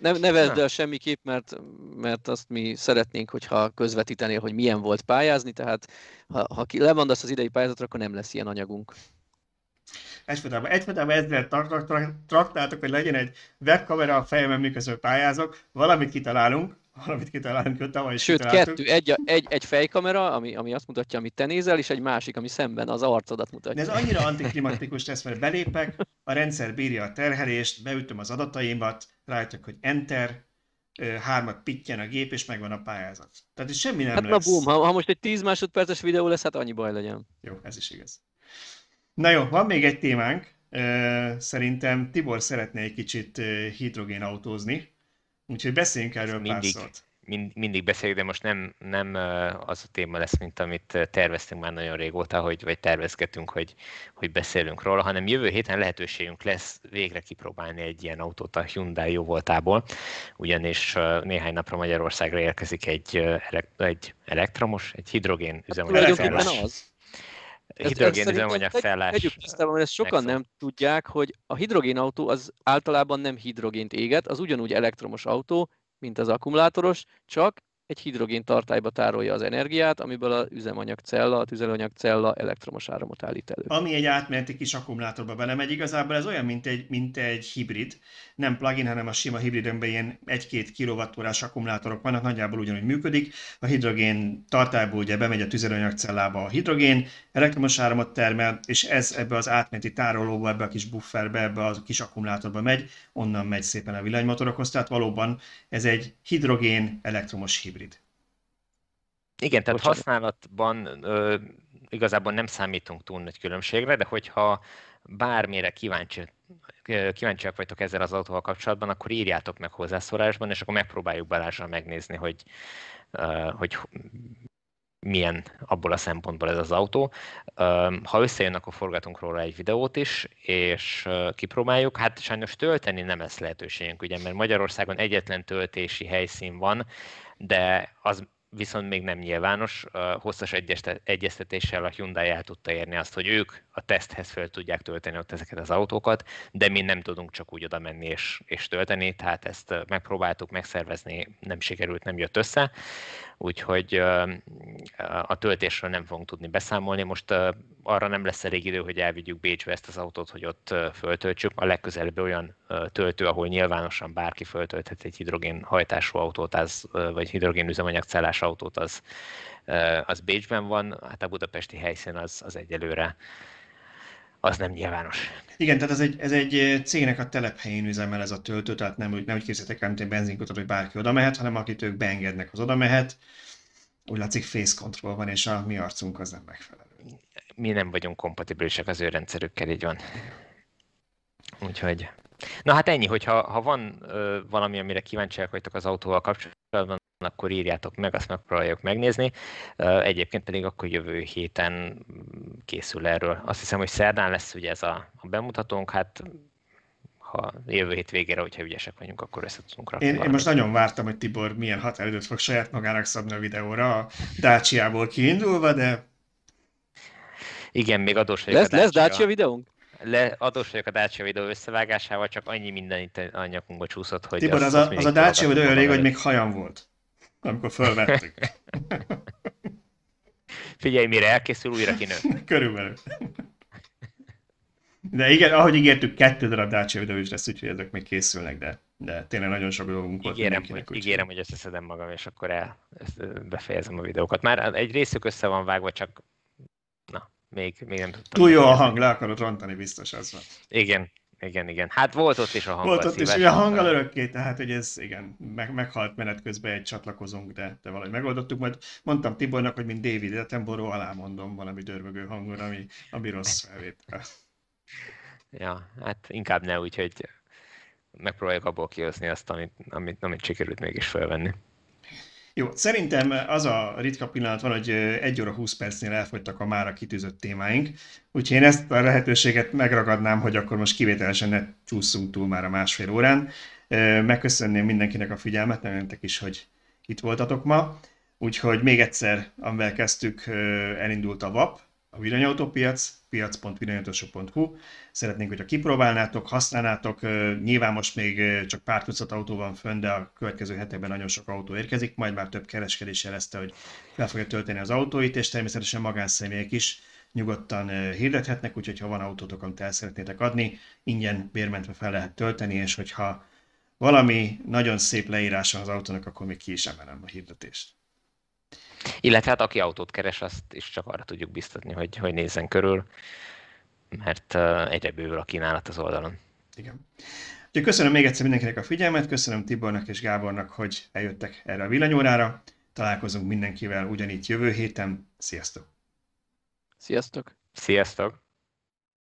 ne, ne vedd el semmiképp, mert, mert azt mi szeretnénk, hogyha közvetítenél, hogy milyen volt pályázni, tehát ha, ha ki lemondasz az idei pályázatra, akkor nem lesz ilyen anyagunk. Egyfolytában, egyfolytában ezzel traktáltok, hogy legyen egy webkamera a fejemben, miközben pályázok, valamit kitalálunk, valamit kitalálunk, hogy tavaly is Sőt, kettő, egy, egy, egy fejkamera, ami, ami azt mutatja, amit te nézel, és egy másik, ami szemben az arcodat mutatja. De ez annyira antiklimatikus lesz, mert belépek, a rendszer bírja a terhelést, beütöm az adataimat, rájöttek, hogy enter, hármat pittyen a gép, és megvan a pályázat. Tehát itt semmi nem hát lesz. na bum, ha, ha most egy 10 másodperces videó lesz, hát annyi baj legyen. Jó, ez is igaz. Na jó, van még egy témánk. Szerintem Tibor szeretne egy kicsit hidrogénautózni, úgyhogy beszéljünk erről mindig, pár szót mind, mindig beszéljük, de most nem, nem az a téma lesz, mint amit terveztünk már nagyon régóta, hogy, vagy tervezgetünk, hogy, hogy beszélünk róla, hanem jövő héten lehetőségünk lesz végre kipróbálni egy ilyen autót a Hyundai jó voltából, ugyanis néhány napra Magyarországra érkezik egy, egy elektromos, egy hidrogén hát üzemanyag az. Hidrogén üzemanyag fellás. Tegyük tisztában, ezt sokan nem tudják, hogy a hidrogénautó az általában nem hidrogént éget, az ugyanúgy elektromos autó, mint az akkumulátoros, csak egy hidrogén tartályba tárolja az energiát, amiből az üzemanyagcella, a tüzelőanyagcella elektromos áramot állít elő. Ami egy átmeneti kis akkumulátorba belemegy, igazából ez olyan, mint egy, mint egy hibrid, nem plugin, hanem a sima hibridönben ilyen 1-2 kWh akkumulátorok vannak, nagyjából ugyanúgy működik. A hidrogén tartályból ugye bemegy a tüzelőanyagcellába a hidrogén, elektromos áramot termel, és ez ebbe az átmeneti tárolóba, ebbe a kis bufferbe, ebbe a kis akkumulátorba megy, onnan megy szépen a villanymotorokhoz, tehát valóban ez egy hidrogén elektromos hibrid. Igen, tehát Bocsánat. használatban ö, igazából nem számítunk túl nagy különbségre, de hogyha bármire kíváncsi, kíváncsiak vagytok ezzel az autóval kapcsolatban, akkor írjátok meg hozzászólásban, és akkor megpróbáljuk Balázsra megnézni, hogy, hogy milyen abból a szempontból ez az autó. Ha összejön, akkor forgatunk róla egy videót is, és kipróbáljuk. Hát sajnos tölteni nem lesz lehetőségünk, ugye, mert Magyarországon egyetlen töltési helyszín van, de az viszont még nem nyilvános. Hosszas egyeztetéssel a Hyundai el tudta érni azt, hogy ők a teszthez fel tudják tölteni ott ezeket az autókat, de mi nem tudunk csak úgy oda menni és, és tölteni, tehát ezt megpróbáltuk megszervezni, nem sikerült, nem jött össze, úgyhogy a töltésről nem fogunk tudni beszámolni. Most arra nem lesz elég idő, hogy elvigyük Bécsbe ezt az autót, hogy ott föltöltsük. A legközelebbi olyan töltő, ahol nyilvánosan bárki föltölthet egy hidrogén hajtású autót, az, vagy hidrogén üzemanyagcellás autót, az, az Bécsben van, hát a budapesti helyszín az, az egyelőre az nem nyilvános. Igen, tehát ez egy, ez egy cégnek a telephelyén üzemel ez a töltő, tehát nem, nem úgy készítek el, mint egy benzinkutat, hogy bárki oda mehet, hanem akit ők beengednek, az oda mehet. Úgy látszik face control van, és a mi arcunk az nem megfelelő. Mi nem vagyunk kompatibilisek az ő rendszerükkel, így van. Úgyhogy... Na hát ennyi, hogyha ha van ö, valami, amire kíváncsiak vagytok az autóval kapcsolatban, akkor írjátok meg, azt megpróbáljuk megnézni. Egyébként pedig akkor jövő héten készül erről. Azt hiszem, hogy szerdán lesz ugye ez a, a bemutatónk, hát ha jövő hét végére, hogyha ügyesek vagyunk, akkor össze tudunk rakni. Én, én most nagyon vártam, hogy Tibor milyen határidőt fog saját magának szabni a videóra, a Dacia-ból kiindulva, de... Igen, még adós vagyok lesz, a. Lesz Dacia videónk? Le, adós vagyok a Dacia videó összevágásával, csak annyi minden itt a nyakunkba csúszott, hogy... Tibor, az, az, a, az a Dacia videó olyan rég, hogy még hajam volt amikor fölvettük. <laughs> Figyelj, mire elkészül, újra kinő. <laughs> Körülbelül. De igen, ahogy ígértük, kettő darab Dacia videó is lesz, úgyhogy ezek még készülnek, de, de tényleg nagyon sok dolgunk volt. Ígérem, hogy, úgy ígérem, hogy összeszedem magam, és akkor el, befejezem a videókat. Már egy részük össze van vágva, csak na, még, még nem tudtam. Túl jó a hang, le akarod rontani, biztos az van. Igen, igen, igen. Hát volt ott is a hang. Volt ott is, a hanggal örökké, tehát hogy ez igen, meg, meghalt menet közben egy csatlakozónk, de, de valahogy megoldottuk. Majd mondtam Tibornak, hogy mint David Attenborough alá mondom valami dörvögő hangon, ami, ami rossz felvétel. Ja, hát inkább ne úgy, hogy megpróbáljuk abból kihozni azt, amit, amit, amit sikerült mégis felvenni. Jó, szerintem az a ritka pillanat van, hogy 1 óra 20 percnél elfogytak a mára kitűzött témáink, úgyhogy én ezt a lehetőséget megragadnám, hogy akkor most kivételesen ne csúszunk túl már a másfél órán. Megköszönném mindenkinek a figyelmet, nektek is, hogy itt voltatok ma. Úgyhogy még egyszer, amivel kezdtük, elindult a VAP, a villanyautópiac, piac.villanyautósok.hu. Szeretnénk, hogyha kipróbálnátok, használnátok. Nyilván most még csak pár tucat autó van fönn, de a következő hetekben nagyon sok autó érkezik, majd már több kereskedés jelezte, hogy fel fogja tölteni az autóit, és természetesen magánszemélyek is nyugodtan hirdethetnek, úgyhogy ha van autótok, amit el szeretnétek adni, ingyen bérmentve fel lehet tölteni, és hogyha valami nagyon szép leírása az autónak, akkor még ki is emelem a hirdetést. Illetve hát aki autót keres, azt is csak arra tudjuk biztatni, hogy, hogy nézzen körül, mert egyre bővül a kínálat az oldalon. Igen. Úgyhogy köszönöm még egyszer mindenkinek a figyelmet, köszönöm Tibornak és Gábornak, hogy eljöttek erre a villanyórára. Találkozunk mindenkivel ugyanígy jövő héten. Sziasztok! Sziasztok! Sziasztok!